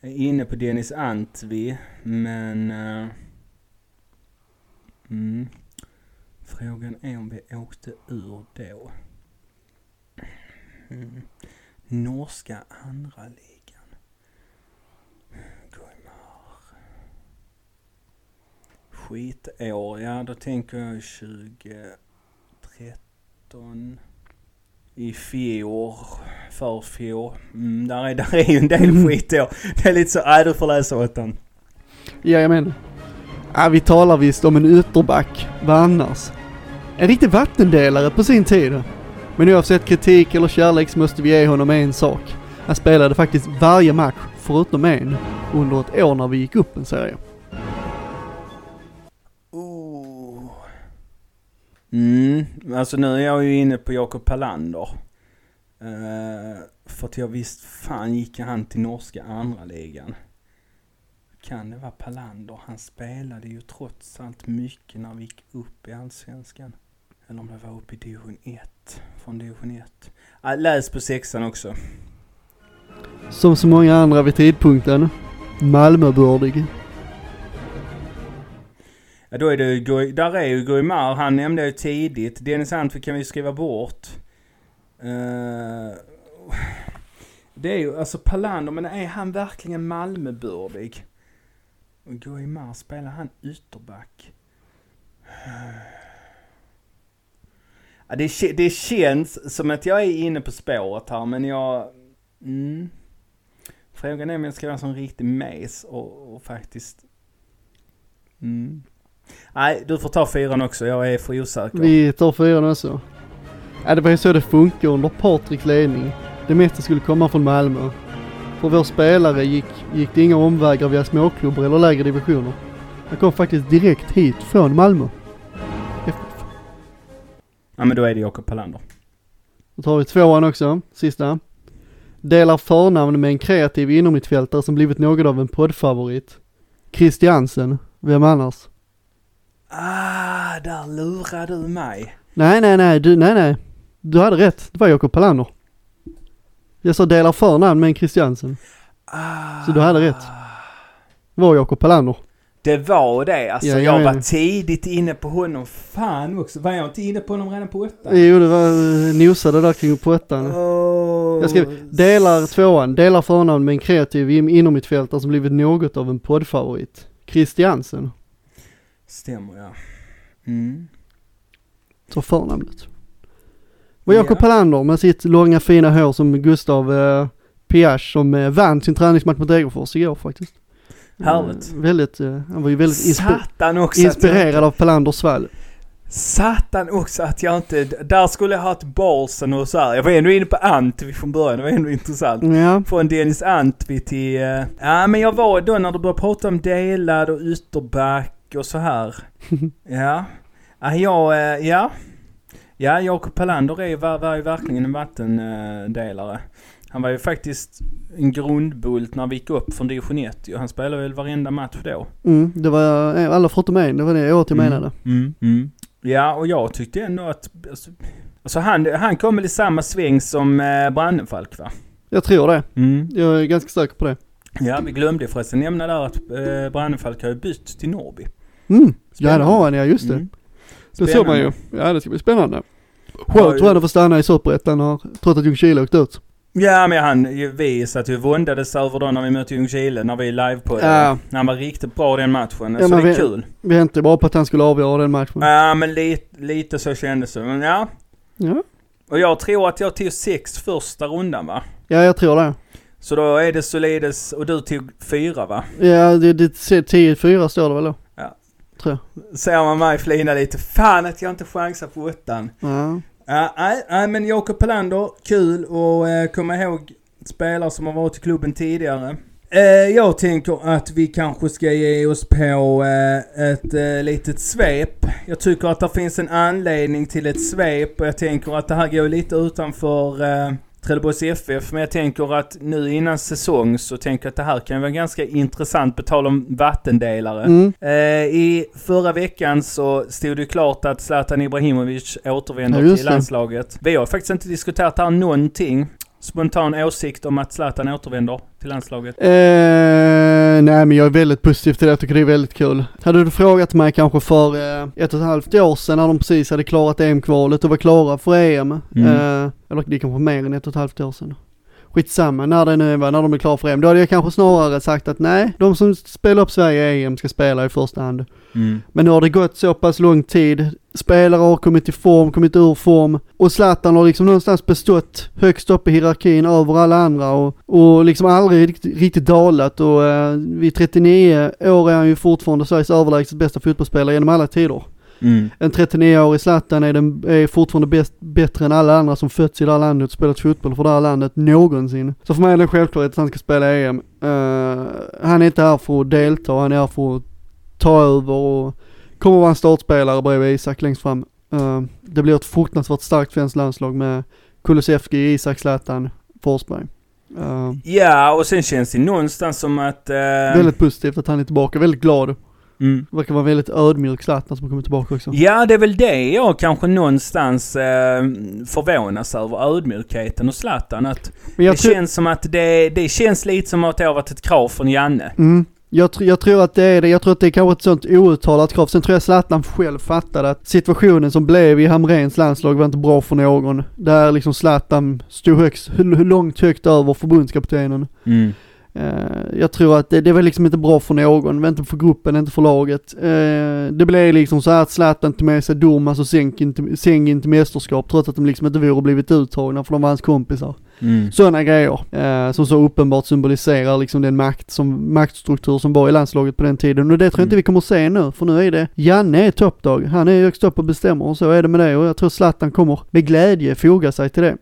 Jag är inne på Dennis Antvi, men... Uh, mm. Frågan är om vi åkte ur då. Mm. Norska andra ligan. Skitår, ja då tänker jag 2013. I fjol, förfjol. Mm, där, är, där är ju en del skitår. Det är lite så, nej du får läsa åttan. Jajamän. Ja, vi talar visst om en ytterback. Vad annars? En riktig vattendelare på sin tid. Men oavsett kritik eller kärlek så måste vi ge honom en sak. Han spelade faktiskt varje match, förutom en, under ett år när vi gick upp en serie. Mm, alltså nu är jag ju inne på Jakob Palander. Uh, för att jag visst fan gick han till norska andra ligan. Kan det vara Palander? Han spelade ju trots allt mycket när vi gick upp i Allsvenskan. Eller om det var uppe i division 1. Från division 1. Uh, ah, läs på sexan också. Som så många andra vid tidpunkten, Malmöbördig. Ja, då är det ju, där är ju Guimar, han nämnde jag ju tidigt. Dennis Antwi kan vi skriva bort. Uh, det är ju, alltså Palander, men är han verkligen Malmöbördig? Och Guimar, spelar han ytterback? Ja, det, det känns som att jag är inne på spåret här, men jag... Mm. Frågan är om jag ska vara en sån riktig mes och, och faktiskt... Mm. Nej, du får ta fyran också. Jag är för osäker. Vi tar fyran också. Ja, det var ju så det funkar under Patriks ledning. Det mesta skulle komma från Malmö. För vår spelare gick, gick det inga omvägar via småklubbar eller lägre divisioner. Han kom faktiskt direkt hit från Malmö. Ja, men då är det Jakob Palander. Då tar vi tvåan också, sista. Delar förnamn med en kreativ innermittfältare som blivit något av en poddfavorit. Christiansen, vem annars? Ah, där lurar du mig. Nej, nej, nej, du, nej, nej. Du hade rätt, det var Jakob Palander. Jag sa delar förnamn med en Christiansen. Ah, Så du hade rätt. Det var Jakob Palander. Det var det. Alltså, Ja, jag ja, var tidigt inne på honom. Fan också. Var jag inte inne på honom redan på åtta? Jo, det var eh, nosade där kring på ettan. Oh. Jag skrev, delar tvåan, delar förnamn med en kreativ in- innermittfältare som blivit något av en poddfavorit. Christiansen, Stämmer ja. Mm. så förnamnet. Och Jakob Ja. Palander med sitt långa fina hår som Gustav eh, Piasch som eh, vann sin träningsmatch mot Degerfors igår faktiskt. Härligt. Eh, väldigt, eh, han var ju väldigt inspi- jag- inspirerad av Palanders svall. Satan också att jag inte... Där skulle jag ha ett balsen och så här. Jag var ändå inne på Antvi från början. Det var ändå intressant. Ja, Från Dennis Antvi till... eh, Ja men jag var då när du började prata om delad och ytterback och så här. Ja. Ja, jag, eh, ja. Ja, Jakob Palander är ju, var, var ju verkligen en vattendelare. Han var ju faktiskt en grundbult när vi gick upp från division 1 ju. Han spelade väl varenda match då. mm, det var eh, alla förutom en, det var det året jag menade. Mm, mm. Ja, och jag tyckte ändå att... Alltså, alltså han, han kom väl i samma sväng som eh, Brannefalk va? Jag tror det. Mm. Jag är ganska säker på det. Ja, vi glömde förresten nämna där att eh, Brannefalk har ju bytt till Norrby. Mm. Ja det har han ja, just det. Mm. Det ser man ju. Ja det ska bli spännande. Skönt tror jag det får stanna i Superettan trots att Ljungskile åkt ut. Ja, men han, vi satt ju våndades över då när vi mötte Ljungskile, när vi live på Ja. Han var riktigt bra den matchen, Ja, så det är vi- kul. Vi väntade bara på att han skulle avgöra den matchen. Ja, men lite, lite så kändes det. Men ja. Ja, Och jag tror att jag tog sex första rundan va? ja jag tror det. Så då är det solides, och du tog fyra va? Ja det, det 10-4 står det väl då? Tror Ser man mig flina lite. Fan att jag inte chansar på åttan. jag. Ja. Ja, nej, nej, men Jakob Pelander, kul att eh, komma ihåg spelare som har varit i klubben tidigare. Eh, jag tänker att vi kanske ska ge oss på eh, ett eh, litet svep. Jag tycker att det finns en anledning till ett svep och jag tänker att det här går lite utanför Trelleborgs FF. Men jag tänker att nu innan säsong så tänker jag att det här kan vara ganska intressant på tal om vattendelare. Mm. Eh, I förra veckan så stod det klart att Zlatan Ibrahimovic återvänder Ja, till landslaget. Vi har faktiskt inte diskuterat det här någonting. Spontan åsikt om att Zlatan återvänder till landslaget. Eh, nej men jag är väldigt positiv till det, jag tycker det är väldigt kul. Hade du frågat mig kanske för eh, ett och ett halvt år sedan när de precis hade klarat EM-kvalet och var klara för EM. Mm. Eh, eller det är kanske mer än ett och ett halvt år sedan. Skitsamma när det nu var, när de är klara för EM. Då hade jag kanske snarare sagt att nej, de som spelar upp Sverige i EM ska spela i första hand. Mm. Men nu har det gått så pass lång tid. Spelare har kommit i form, kommit ur form. Och Zlatan har liksom någonstans bestått högst upp i hierarkin över alla andra och, och liksom aldrig riktigt, riktigt dalat. Och eh, vid 39 år är han ju fortfarande Sveriges överlägset bästa fotbollsspelare genom alla tider. Mm. En 39-årig Zlatan är, den, är fortfarande bäst, bättre än alla andra som fötts i det här landet och spelat fotboll för det här landet någonsin. Så för mig är det självklart att han ska spela EM. Eh, han är inte här för att delta, han är här för att ta över och kommer vara en startspelare bredvid Isak längst fram. Eh, det blir ett fruktansvärt starkt svenskt landslag med Kulusevski, Isak, Zlatan, Forsberg. Eh, Ja, och sen känns det någonstans som att... Eh, väldigt positivt att han är tillbaka, väldigt glad. mm. Verkar vara väldigt ödmjuk Zlatan som kommer tillbaka också. Ja, det är väl det jag kanske någonstans eh, förvånas över, ödmjukheten och Zlatan. Att Men jag det känns som att det, det känns lite som att det har varit ett krav från Janne. Mm. Jag, tr- jag tror att det är det, jag tror att det är kanske ett sånt outtalat krav. Sen tror jag Zlatan själv fattade att situationen som blev i Hamrens landslag var inte bra för någon. Där liksom Zlatan stod högst, långt högt över förbundskaptenen. Mm. Eh, jag tror att det, det var liksom inte bra för någon, inte för gruppen, inte för laget. Eh, det blev liksom så här att Zlatan tog med sig Durmaz och till, Senkin till mästerskap trots att de liksom inte vore blivit uttagna för de var hans kompisar. Mm. Sådana grejer eh, som så uppenbart symboliserar liksom den makt som, maktstruktur som var i landslaget på den tiden. Och det tror jag inte Mm. vi kommer att se nu, för nu är det Janne är toppdag. Han är högst upp och bestämmer och så är det med det. Och jag tror Zlatan kommer med glädje foga sig till det.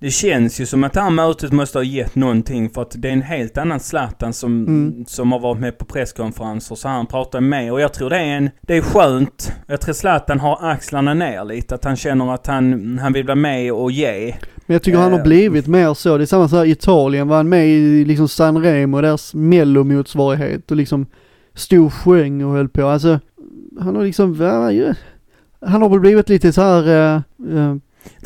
Det känns ju som att det här mötet måste ha gett någonting för att det är en helt annan Zlatan som, Mm. som har varit med på presskonferenser så han pratar med och jag tror det är en, det är skönt. Jag tror Zlatan har axlarna ner lite, att han känner att han, han vill vara med och ge. Men jag tycker han har Eh. blivit mer så. Det är samma så här Italien var han med i liksom San Remo, deras mellomotsvarighet och liksom stod sjöng och höll på. Alltså, han har liksom, han har väl blivit lite så här, eh, eh,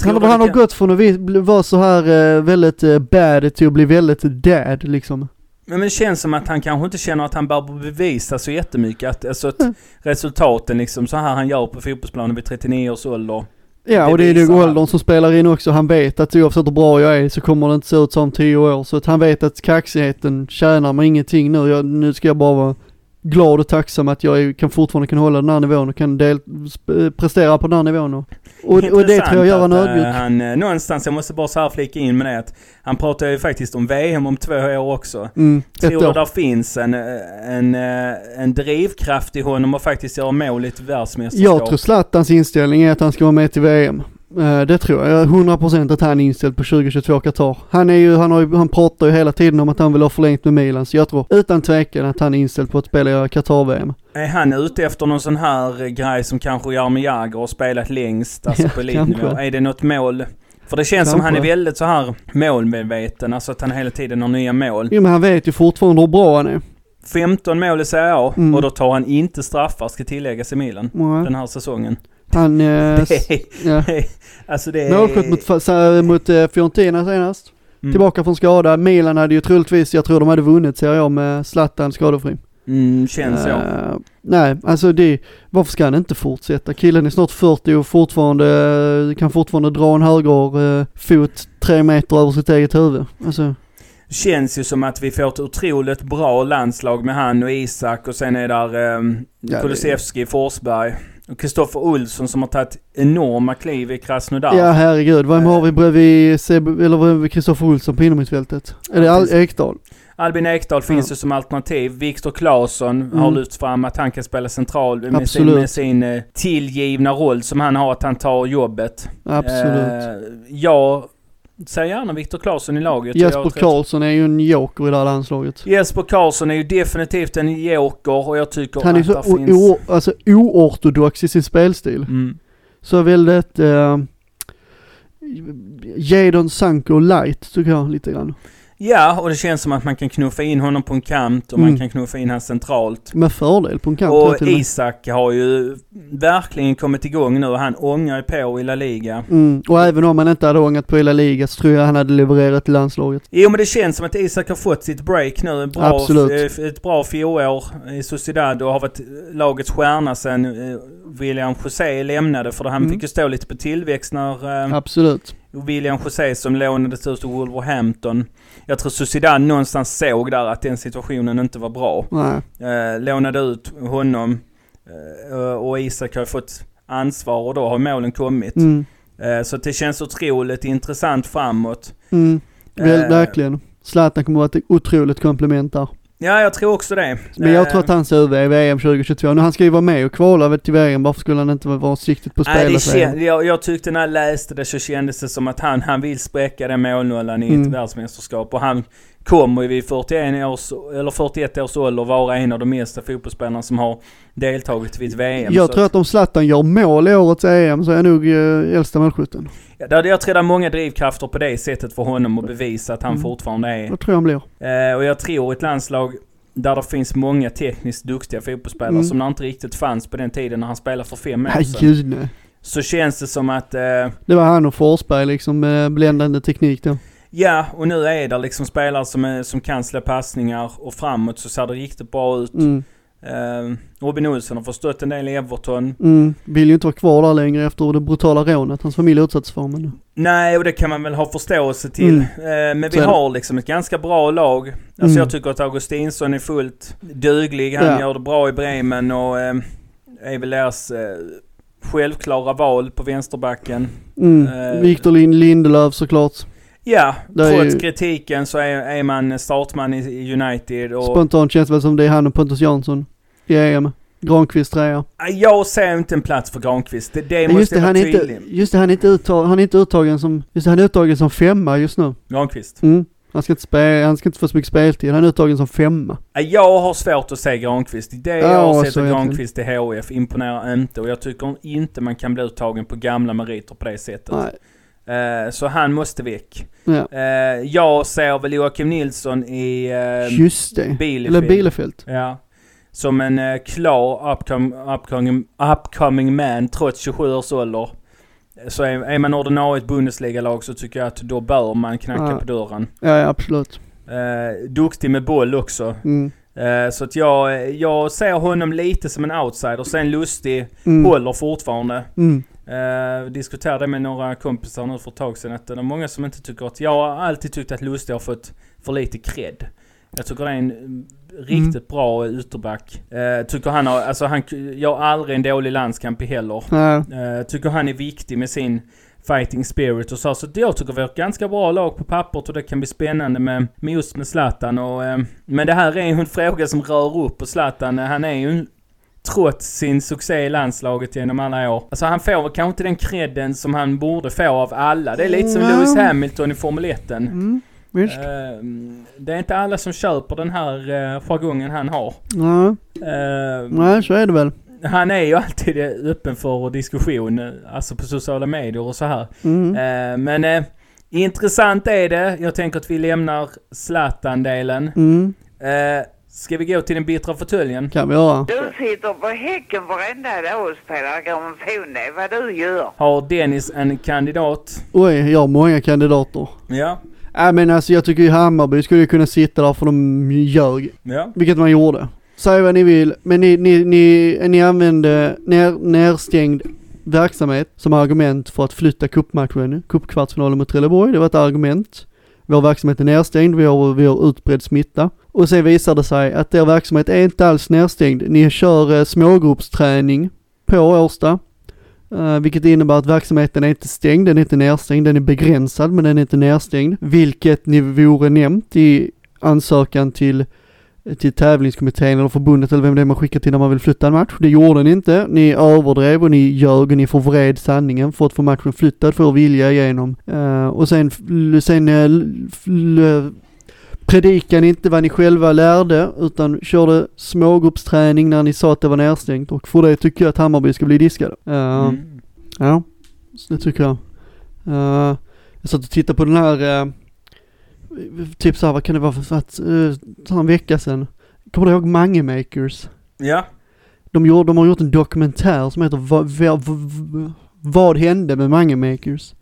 Tror han, han har gått från att vara så här eh, väldigt eh, bad till att bli väldigt dad liksom. Men det känns som att han kanske inte känner att han behöver bevisa så jättemycket. Att, alltså att Mm. resultaten liksom så här han gör på fotbollsplanen vid 39 års ålder. Ja, och det är nog åldern som spelar in också. Han vet att oavsett hur bra jag är så kommer det inte se ut som tio år. Så att han vet att kaxigheten tjänar mig ingenting nu. Jag, nu ska jag bara vara glad och tacksam att jag kan fortfarande kan hålla den här nivån och kan del, sp- prestera på den här nivån. Och, och, och det tror jag gör att, eh, ödmjuk. Han, eh, någonstans, jag måste bara så här flika in med det att han pratar ju faktiskt om VM om två år också. Mm, Tror du där finns en, eh, en, eh, en drivkraft i honom att faktiskt göra mål i ett världsmästerskap? Jag tror Zlatans inställning är att han ska vara med till VM. Eh, det tror jag. 100% att han är inställd på 2022 Qatar. Han är ju, han har ju, han pratar ju hela tiden om att han vill ha förlängt med Milan. Så jag tror utan tvekan att han är inställd på att spela i Qatar-VM. Är han ute efter någon sån här eh, grej som kanske Jaromir Jagr har spelat längst, alltså Ja, på elitnivå? kanske. Är det något mål? För det känns som han är Kanske. väldigt så här målmedveten, alltså att han hela tiden har nya mål. Jo men han vet ju fortfarande hur bra han är. 15 mål i Serie A Mm. och då tar han inte straffar, ska tilläggas i Milan. Nej. Den här säsongen. Han, eh, är, ja. alltså det är... Målskytt mot, sa- mot eh, Fiorentina senast. Mm. Tillbaka från skada. Milan hade ju troligtvis, jag tror de hade vunnit Serie A med Zlatan skadefri. Mm, känns så. Eh, nej, alltså det, varför ska han inte fortsätta? Killen är snart 40 och fortfarande, eh, kan fortfarande dra en höger eh, fot tre meter över sitt eget huvud. Alltså, Känns ju som att vi får ett otroligt bra landslag med han och Isak och sen är där um, Ja, Kulusevski, Forsberg Kristoffer Olsson som har tagit enorma kliv i Krasnodar. ja herregud, vem har vi bredvid Seb, eller Kristoffer Olsson på innermittfältet? Är det Ja, Al-. Ekdal? Albin Ekdal finns ju som alternativ. Viktor Claesson har Mm. lyft fram att han kan spela central med sin, med sin eh, tillgivna roll som han har, att han tar jobbet. Absolut. Eh, jag säger gärna Viktor Claesson i laget. Jesper Karlsson är ju en joker i det här landslaget. Jesper Karlsson är ju definitivt en joker och jag tycker Han är att så finns... o- alltså, oortodox i sin spelstil. Mm. Så väldigt eh, Jadon Sanko light tycker jag lite grann. Ja, och det känns som att man kan knuffa in honom på en kant och man Mm. kan knuffa in han centralt. Med fördel på en kant. Och. Isak har ju verkligen kommit igång nu och han ångar ju på i La Liga. Mm. Och även om han inte hade ångat på hela ligan så tror jag han hade levererat till landslaget. Jo men det känns som att Isak har fått sitt break nu. En bra, Absolut. eh, Ett bra fjolår i Sociedad och har varit lagets stjärna sen eh, William José lämnade. För han Mm. fick ju stå lite på tillväxt när eh, Absolut. William José som lånades ut till Wolverhampton. Jag tror Sociedad någonstans såg där att den situationen inte var bra. Nej. Eh, lånade ut honom eh, och Isak har fått ansvar och då har målen kommit. Mm. Eh, så det känns otroligt intressant framåt. Mm. Verkligen. Zlatan kommer att vara ett otroligt komplement där. Ja, jag tror också det. Men jag Eh, tror att hans huvud är VM 2022. Nu han ska ju vara med och kvala till VM. Varför skulle han inte vara siktet på att Nej, det jag, jag tyckte när jag läste det så kändes det som att han, han vill spräcka den målnollan i ett Mm. världsmästerskap. Och han kommer ju vid 41 års, eller 41 års ålder vara en av de mesta fotbollsspelarna som har deltagit vid ett VM. Jag tror att om Zlatan gör mål i årets EM så är jag nog eh, äldsta målskytten. Ja, där- jag tror det är många drivkrafter på det sättet för honom att bevisa att han Mm. fortfarande är. Jag tror han blir. Eh, och jag tror ett landslag där det finns många tekniskt duktiga fotbollsspelare Mm. som det inte riktigt fanns på den tiden när han spelade för fem år Nej sedan. gud nej. Så känns det som att, eh, Det var han och Forsberg liksom med bländande teknik då. Ja, och nu är det liksom spelare som, är, som kan slå passningar och framåt så ser det riktigt bra ut. Mm. Eh, Robin Olsson har förstått en del i Everton. Mm. Vill ju inte vara kvar där längre efter det brutala rånet hans familj utsatts för. Men... Nej, och det kan man väl ha förståelse till. Mm. Eh, men vi har liksom ett ganska bra lag. Alltså Mm. jag tycker att Augustinsson är fullt duglig. Han Ja. gör det bra i Bremen och eh, är väl deras eh, självklara val på vänsterbacken. Mm. Lind Lindelöf såklart. Ja, trots ju- kritiken så är, är man startman i United och... Spontant känns det väl som det är han och Pontus Jansson i EM. Granqvist trea. Nej, Jag ser inte en plats för Granqvist. Det, det måste just det, vara är inte, tydlig. just det, han är inte uttag, han är inte uttagen som, just det, han är uttagen som femma just nu. Granqvist. Mm. Han ska inte spela, han ska inte få så mycket speltid. Han är uttagen som femma. Nej, Jag har svårt att se Granqvist. Det jag Ja, har sett av. Granqvist i HF imponerar inte och jag tycker inte man kan bli uttagen på gamla meriter på det sättet. Nej. Eh, så han måste väck. Ja. Eh, jag ser väl Joakim Nilsson i uh, Just det. Bielefeld. Eller Bielefeld. Ja. Som en eh, klar upcoming, upcoming, upcoming man trots 27 års ålder. Så är, är man ordinarie i ett Bundesliga-lag så tycker jag att då bör man knacka Ja. på dörren. Ja, ja absolut. Eh, duktig med boll också. Mm. Eh, så att jag, jag ser honom lite som en outsider. Sen Lustig Mm. håller fortfarande. Mm. Uh, diskuterade med några kompisar nu för ett tag sedan att det är många som inte tycker att... Jag har alltid tyckt att Lustig har fått för lite cred. Jag tycker det är en mm, riktigt bra ytterback. Uh, tycker han har... Alltså han gör aldrig en dålig landskamp heller. Nej. Uh, tycker han är viktig med sin fighting spirit och så. Så jag tycker vi har ett ganska bra lag på pappret och det kan bli spännande med, med just med Zlatan och... eh, men det här är ju en fråga som rör upp och Zlatan, eh, han är ju trots sin succé i landslaget genom alla år. Alltså han får kanske inte den credden som han borde få av alla. Det är lite som. Lewis Hamilton i Formel 1. Mm. Visst. Eh, det är inte alla som köper den här uh, jargongen han har. Nej. Eh, Nej, så är det väl. han är ju alltid öppen för diskussion, alltså på sociala medier och så här. Mm. Eh, men eh, intressant är det. Jag tänker att vi lämnar Zlatan-delen. Mm. Ska vi gå till den bittra fåtöljen? Kan vi göra. Du sitter på häcken varenda dag och spelar grammofon. Det är vad du gör. Har Dennis en kandidat? Oj, jag har många kandidater. Ja. Nej men alltså jag tycker ju Hammarby skulle kunna sitta där för de ljög. Ja. Vilket man gjorde. Säg vad ni vill, men ni, ni, ni, ni använde ner, nerstängd verksamhet som argument för att flytta cupmatchen, cupkvartsfinalen mot Trelleborg. Det var ett argument. Vår verksamhet är nerstängd, vi har, vi har utbredd smitta. Och sen visar det sig att er verksamhet är inte alls nedstängd. Ni kör eh, smågruppsträning på Årsta. Uh, vilket innebär att verksamheten är inte stängd, den är inte nedstängd, den är begränsad men den är inte nedstängd, Vilket ni vore nämnt i ansökan till, eh, till tävlingskommittén eller förbundet eller vem det är man skickar till när man vill flytta en match. Det gjorde ni inte. Ni överdrev och ni ljög och ni förvred sanningen för att få matchen flyttad för att vilja igenom. Uh, och sen, sen uh, predikade inte vad ni själva lärde utan körde smågruppsträning när ni sa att det var nedstängt och för det tycker jag att Hammarby ska bli diskade. Uh, mm. Ja, det tycker jag. Uh, jag satt och tittade på den här, uh, typ såhär, vad kan det vara för att, uh, en vecka sedan. Kommer du ihåg Mange Makers? Ja. De, gjorde, de har gjort en dokumentär som heter Va, va, va, Vad hände med Mange Makers?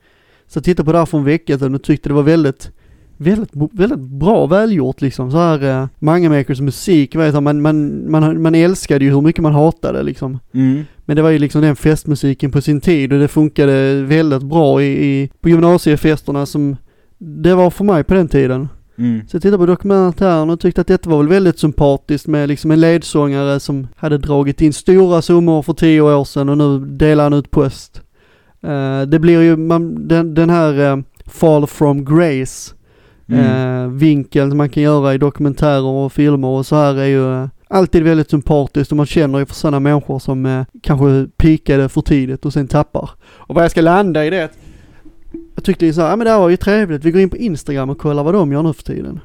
Så jag tittade på det här för en vecka sedan och tyckte det var väldigt väldigt, väldigt bra välgjort liksom så här uh, Mangamakers musik, vet du, man, man, man, man älskade ju hur mycket man hatade liksom. Mm. Men det var ju liksom den festmusiken på sin tid och det funkade väldigt bra i, i på gymnasiefesterna som det var för mig på den tiden. Mm. Så jag tittade på dokumentären och tyckte att detta var väl väldigt sympatiskt med liksom en ledsångare som hade dragit in stora summor för tio år sedan och nu delar han ut post. Uh, det blir ju, man, den, den här uh, Fall from Grace Mm. Eh, vinkeln man kan göra i dokumentärer och filmer och så här är ju eh, alltid väldigt sympatiskt och man känner ju för sådana människor som eh, kanske pikade för tidigt och sen tappar. Och vad jag ska landa i det att jag tyckte ju såhär, ja men det här var ju trevligt, vi går in på Instagram och kollar vad de gör nu för tiden.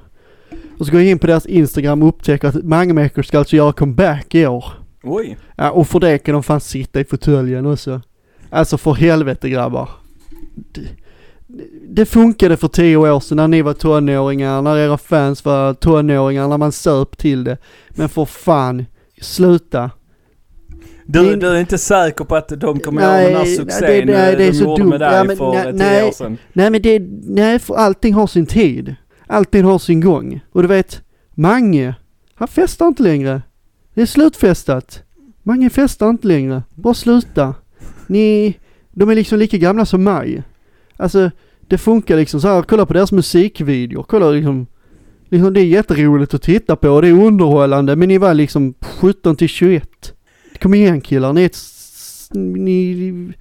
Och så går jag in på deras Instagram och upptäcker att Mangamakers ska alltså göra comeback i år. Oj. Ja, och för det kan de fan sitta i fåtöljen också. Alltså för helvete grabbar. Det, funkade för tio år sedan när ni var tonåringar, när era fans var tonåringar, när man söp till det. Men för fan, sluta. Du, Din... du är inte säker på att de kommer göra den här succén det, nej, det är de så gjorde dumt. med dig ja, men, för nej, tio nej, år sedan? Nej men det, nej för allting har sin tid. Allting har sin gång. Och du vet, Mange, han festar inte längre. Det är slutfestat. Mange festar inte längre. Bara sluta. Ni, de är liksom lika gamla som mig. Alltså, det funkar liksom så här, kolla på deras musikvideor, kolla liksom, liksom det är jätteroligt att titta på, det är underhållande, men ni var liksom 17 till 21. Kom igen killar, ni är, ett, ni,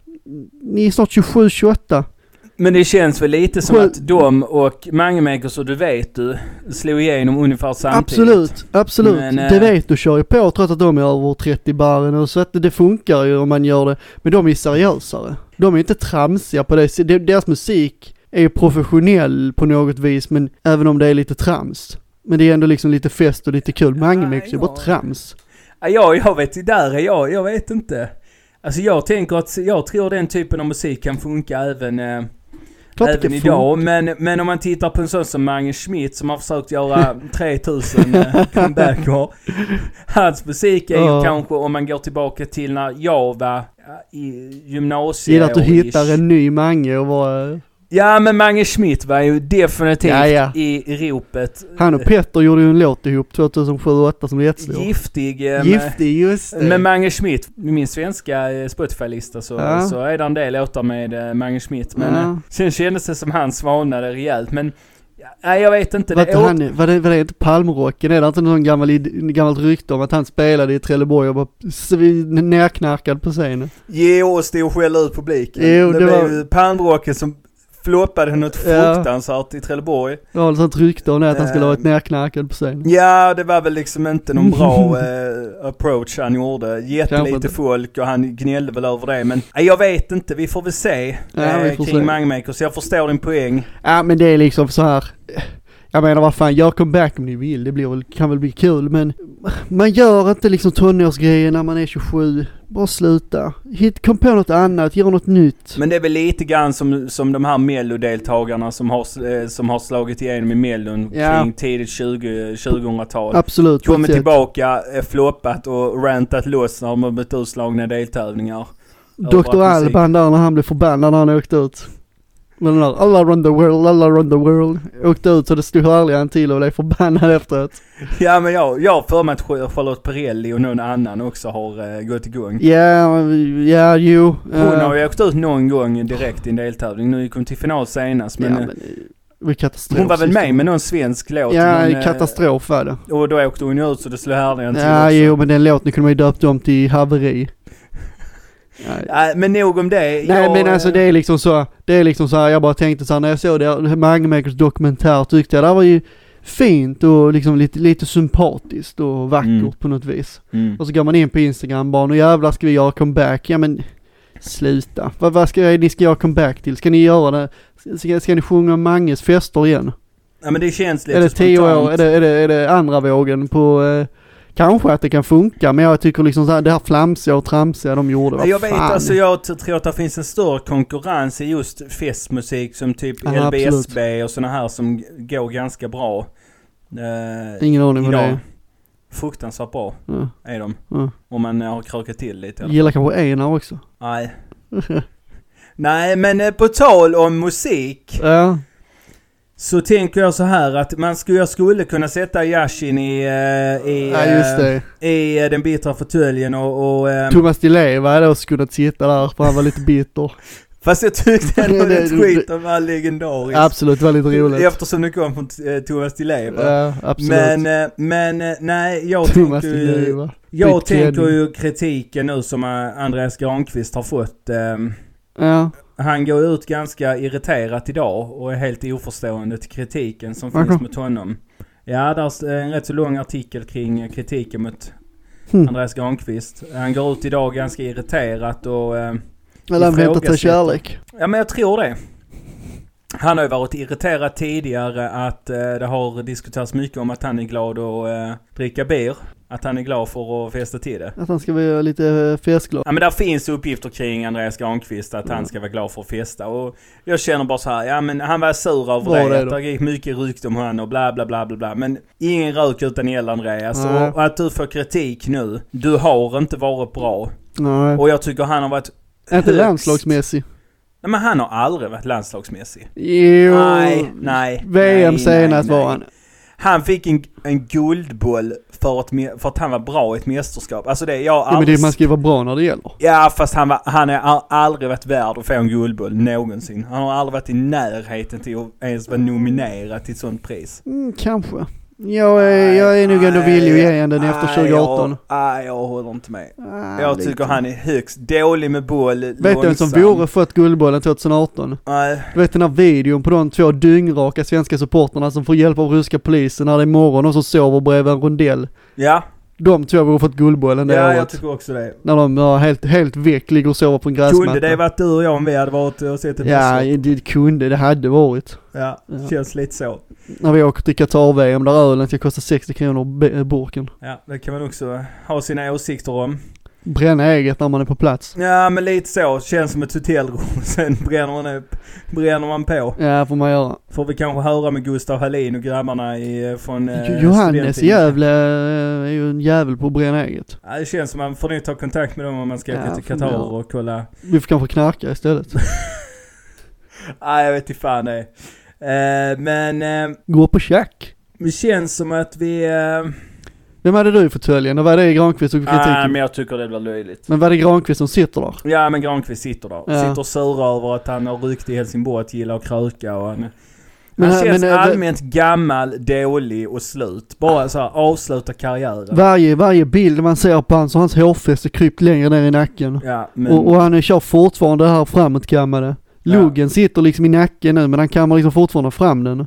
ni är snart 27, 28. Men det känns väl lite som att de och Mangemakers och du vet du slog igenom ungefär samtidigt. Absolut, absolut. Men, det äh... vet du kör ju på trots att de är över 30 barren och så att det funkar ju om man gör det. Men de är seriösare. De är inte tramsiga på det Deras musik är ju professionell på något vis men även om det är lite trams. Men det är ändå liksom lite fest och lite kul. Mangemakers är bara trams. Ja, jag vet, där är jag, jag vet inte. Alltså jag tänker att, jag tror den typen av musik kan funka även eh, Klart även idag. Men, men om man tittar på en sån som Mange Schmidt som har försökt göra 3000 eh, comebacker. Hans musik är ju kanske, om man går tillbaka till när jag var i gymnasiet. Gillar att du hittar en ny Mange och bara... Ja men Mange Schmidt var ju definitivt ja, ja. i ropet. Han och Petter gjorde ju en låt ihop 2007-2008 som blev jättestor. Giftig. Eh, Giftig, just det. Med Mange Schmidt, min svenska eh, Spotify-lista så, ja. så är det en del låtar med eh, Mange Schmidt. Men ja. sen kändes det som han svalnade rejält. Men Nej jag vet inte. Var, det, han, var, det, var det inte Palmrocken? Är det inte någon gammal, gammalt rykte om att han spelade i Trelleborg och var nerknarkad på scenen? Jo, och stod och skällde ut publiken. Jo, det, det var ju Palmrocken som floppade något fruktansvärt ja. i Trelleborg. Det var ett sånt rykte om det att han skulle ha varit nerknarkad på scenen. Ja, det var väl liksom inte någon bra eh, approach han gjorde. Jättelite folk och han gnällde väl över det. Men eh, jag vet inte, vi får väl se ja, eh, kring Mangmakers. Jag förstår din poäng. Ja, men det är liksom så här. Jag menar vad fan, gör comeback om ni vill, det blir väl, kan väl bli kul men man gör inte liksom tonårsgrejer när man är 27. Bara sluta. Hit, kom på något annat, gör något nytt. Men det är väl lite grann som, som de här mellodeltagarna som har, eh, som har slagit igenom i mellon ja. kring tidigt 20, 2000-tal. Absolut. Kommit tillbaka, floppat och rantat loss när de har blivit utslagna i deltävlingar. Dr. Alban där när han blev förbannad när han åkte ut. Men den där alla run the world, alla run the world. Åkte ut så det stod härliga en till och blev förbannad efteråt. Ja men jag, jag har för mig att Charlotte Perrelli och någon annan också har uh, gått igång. Ja, ja jo. Hon uh, har ju åkt ut någon gång direkt i en deltävling. Nu gick hon till final senast men... Ja, men det katastrof. Hon var väl med med någon svensk låt? Ja, men, katastrof var det. Och då åkte hon ju ut så det slog härliga en till Ja, också. jo men den låten kunde man ju döpt om till haveri. Nej. men nog om det. Nej jag, men alltså det är liksom så, det är liksom så här, jag bara tänkte så här, när jag såg det, Mangemakers dokumentär tyckte jag det var ju, fint och liksom lite, lite sympatiskt och vackert Mm. på något vis. Mm. Och så går man in på Instagram bara, nu jävlar ska vi göra comeback. Ja men sluta. Vad, vad ska ni ska göra comeback till? Ska ni göra det? Ska, ska ni sjunga Manges fester igen? Ja men det känns lite Är det tio spontant. år? Är det, är, det, är det andra vågen på... Eh, kanske att det kan funka men jag tycker liksom så här, det här flamsiga och tramsiga de gjorde, vad Jag vet fan. alltså, jag tror att det finns en större konkurrens i just festmusik som typ Ja, LBSB och såna här som går ganska bra. Eh, Ingen aning vad det är. Fruktansvärt bra Ja, är de. ja. Om man har krökat till lite. eller? Gillar kanske Einar också. Nej. Nej men eh, på tal om musik. Ja, Så tänker jag så här att man skulle, jag skulle kunna sätta Yashin i, eh, i, ja eh, i eh, den bittra fåtöljen och... och Thomas Di Leva hade också kunnat sitta där för han var lite bitter. fast jag tyckte ändå Det- skiten var legendarisk. Absolut, det var lite roligt. Eftersom det kom från Thomas Di Leva. Ja, absolut. Men, men nej, jag Thomas tänker ju... Jag tänker ju kritiken nu som Andreas Granqvist har fått. ehm, Ja, Han går ut ganska irriterat idag och är helt oförstående till kritiken som finns mot honom. Ja, där är en rätt så lång artikel kring eh, kritiken mot Hmm. Andreas Granqvist. Han går ut idag ganska irriterat och... eh, eller han väntar ifrågasätter. kärlek. Ja, men jag tror det. Han har ju varit irriterad tidigare att eh, det har diskuterats mycket om att han är glad att eh, dricka bir. Att han är glad för att festa till det. Att han ska vara lite eh, festglad. Ja men där finns uppgifter kring Andreas Granqvist att han ska vara glad för att festa och jag känner bara så här, ja men han var sur över Bra det, det att då. det gick mycket rykte om han och bla bla bla bla bla. Men ingen rök utan eld Andreas Nej. och, att du får kritik nu, du har inte varit bra. Nej. Och jag tycker han har varit inte landslagsmässig. Nej men han har aldrig varit landslagsmässig. Jo. Nej, nej. VM nej, senast nej, var nej. han. Han fick en, en guldboll för att, me- för att han var bra i ett mästerskap. Alltså det, jag har Ja, men aldrig... det, man ska ju vara bra när det gäller. Ja fast han, var, han har al- aldrig varit värd att få en guldboll någonsin. Han har aldrig varit i närheten till att ens vara nominerad till ett sånt pris. Mm, kanske. Jag är, jag är nog ändå villig att ge en den efter Nej, 2018. Jag, nej, jag håller inte med. Ah, Jag lite. tycker han är högst dålig med boll, Vet du vem som vore fått Guldbollen 2018? Nej, Du vet den här videon på de två dyngraka svenska supporterna som får hjälp av ryska polisen när det är morgon och så sover bredvid en rondell. ja. De två borde fått Guldbollen det Ja, jag året. tycker också det. När de var helt, helt väck, ligger och sover på en gräsmatta. Kunde det varit du och jag om vi hade varit och sett ett Ja, det kunde, det hade varit. Ja, Ja. känns lite så. När vi åker till Qatar-VM där ölen ska kosta 60 kronor burken. Ja, det kan man också ha sina åsikter om. Bränna eget när man är på plats. Ja, men lite så. Känns som ett hotellrum. Sen bränner man, upp, bränner man på. Ja, får man göra. Får vi kanske höra med Gustav Hallin och grabbarna i, från eh, Johannes i. Gävle eh, är ju en jävel på att bränna eget. Ja, det känns som man får nog ta kontakt med dem om man ska åka Ja, till Qatar och kolla. Vi får kanske knarka istället. Nej, jag vet inte fan det. Eh, men eh, Gå på tjack. det känns som att vi... Eh, Vem hade du i fåtöljen? Och var det Granqvist och nej, kritiken? men jag tycker det blir löjligt. Men var det Granqvist som sitter där? Ja, men Granqvist sitter där. Ja. Sitter och surar över att han har rykt i Helsingborg att gilla att kröka och han... Men han han- känns men, eh, allmänt gammal, dålig och slut. Bara så här, avsluta karriären. Varje, varje bild man ser på han så har hans hårfäste krypt längre ner i nacken. Ja, men... Och, och han kör fortfarande det här framåtkammade. Ja. Luggen sitter liksom i nacken nu men han kammar liksom fortfarande fram den.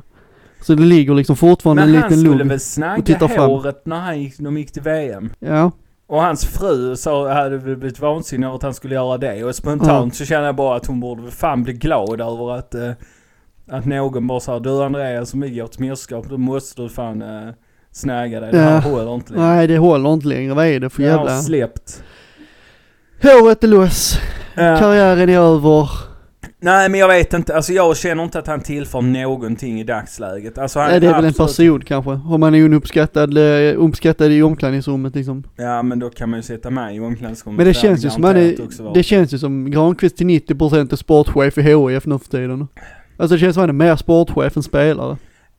Så det ligger liksom fortfarande men en han liten skulle lugg. väl och snagga tittar fram. håret när han gick, de gick till VM. Ja. Och hans fru sa, hade väl blivit vansinnig över att han skulle göra det. Och spontant så känner jag bara att hon borde väl fan bli glad över att, eh, att någon bara sa du Andreas som vi går till mästerskap, då måste du fan eh, snäga dig. Det här Ja. håller inte längre. Nej det håller inte längre. Vad är det för Jag har jävla... släppt. Håret är loss. Ja. Karriären är över. Nej men jag vet inte, alltså jag känner inte att han tillför någonting i dagsläget. Alltså han Nej, det är väl en absolut- period kanske. Om man är ju uppskattad, eh, uppskattad i omklädningsrummet liksom. Ja men då kan man ju sätta med i omklädningsrummet. Men det känns ju som han är, det känns ju som Granqvist till 90% är sportchef i HIF nu för tiden. Alltså det känns som han är mer sportchef än spelare.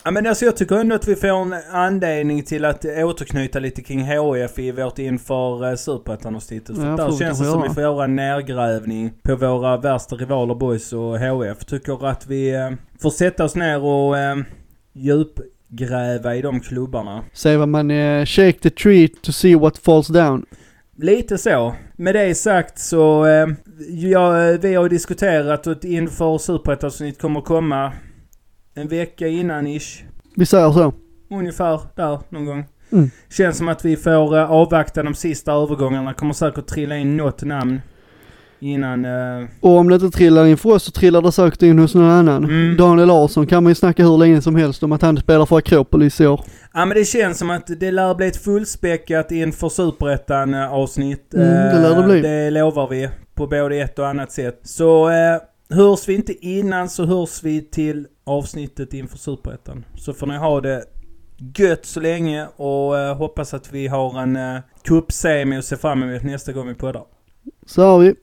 Ja men alltså jag tycker ändå att vi får en anledning till att återknyta lite kring HIF i vårt inför uh, Superettan-avsnittet. För Ja, där känns det som göra. vi får göra en nergrävning på våra värsta rivaler Boys och HIF. Tycker att vi eh, får sätta oss ner och uh, djupgräva i de klubbarna. Säger vad man eh, shake the tree to see what falls down. Lite så. Med det sagt så, eh, ja, vi har ju diskuterat att inför Superettan-avsnitt kommer komma en vecka innan ish. Vi säger så. ungefär där någon gång. Mm. Känns som att vi får eh, avvakta de sista övergångarna. Kommer säkert trilla in något namn innan... eh, Och om det inte trillar in för oss så trillar det säkert in hos någon annan. Mm. Daniel Larsson kan man ju snacka hur länge som helst om att han spelar för Akropolis i år. Ja men det känns som att det lär bli ett fullspäckat inför Superettan eh, avsnitt. Mm, det lär det bli. Det lovar vi på både ett och annat sätt. Så hörs vi inte innan så hörs vi till avsnittet inför Superettan. Så får ni ha det gött så länge och eh, hoppas att vi har en eh, cupsemi att se fram emot nästa gång vi poddar. Så har vi.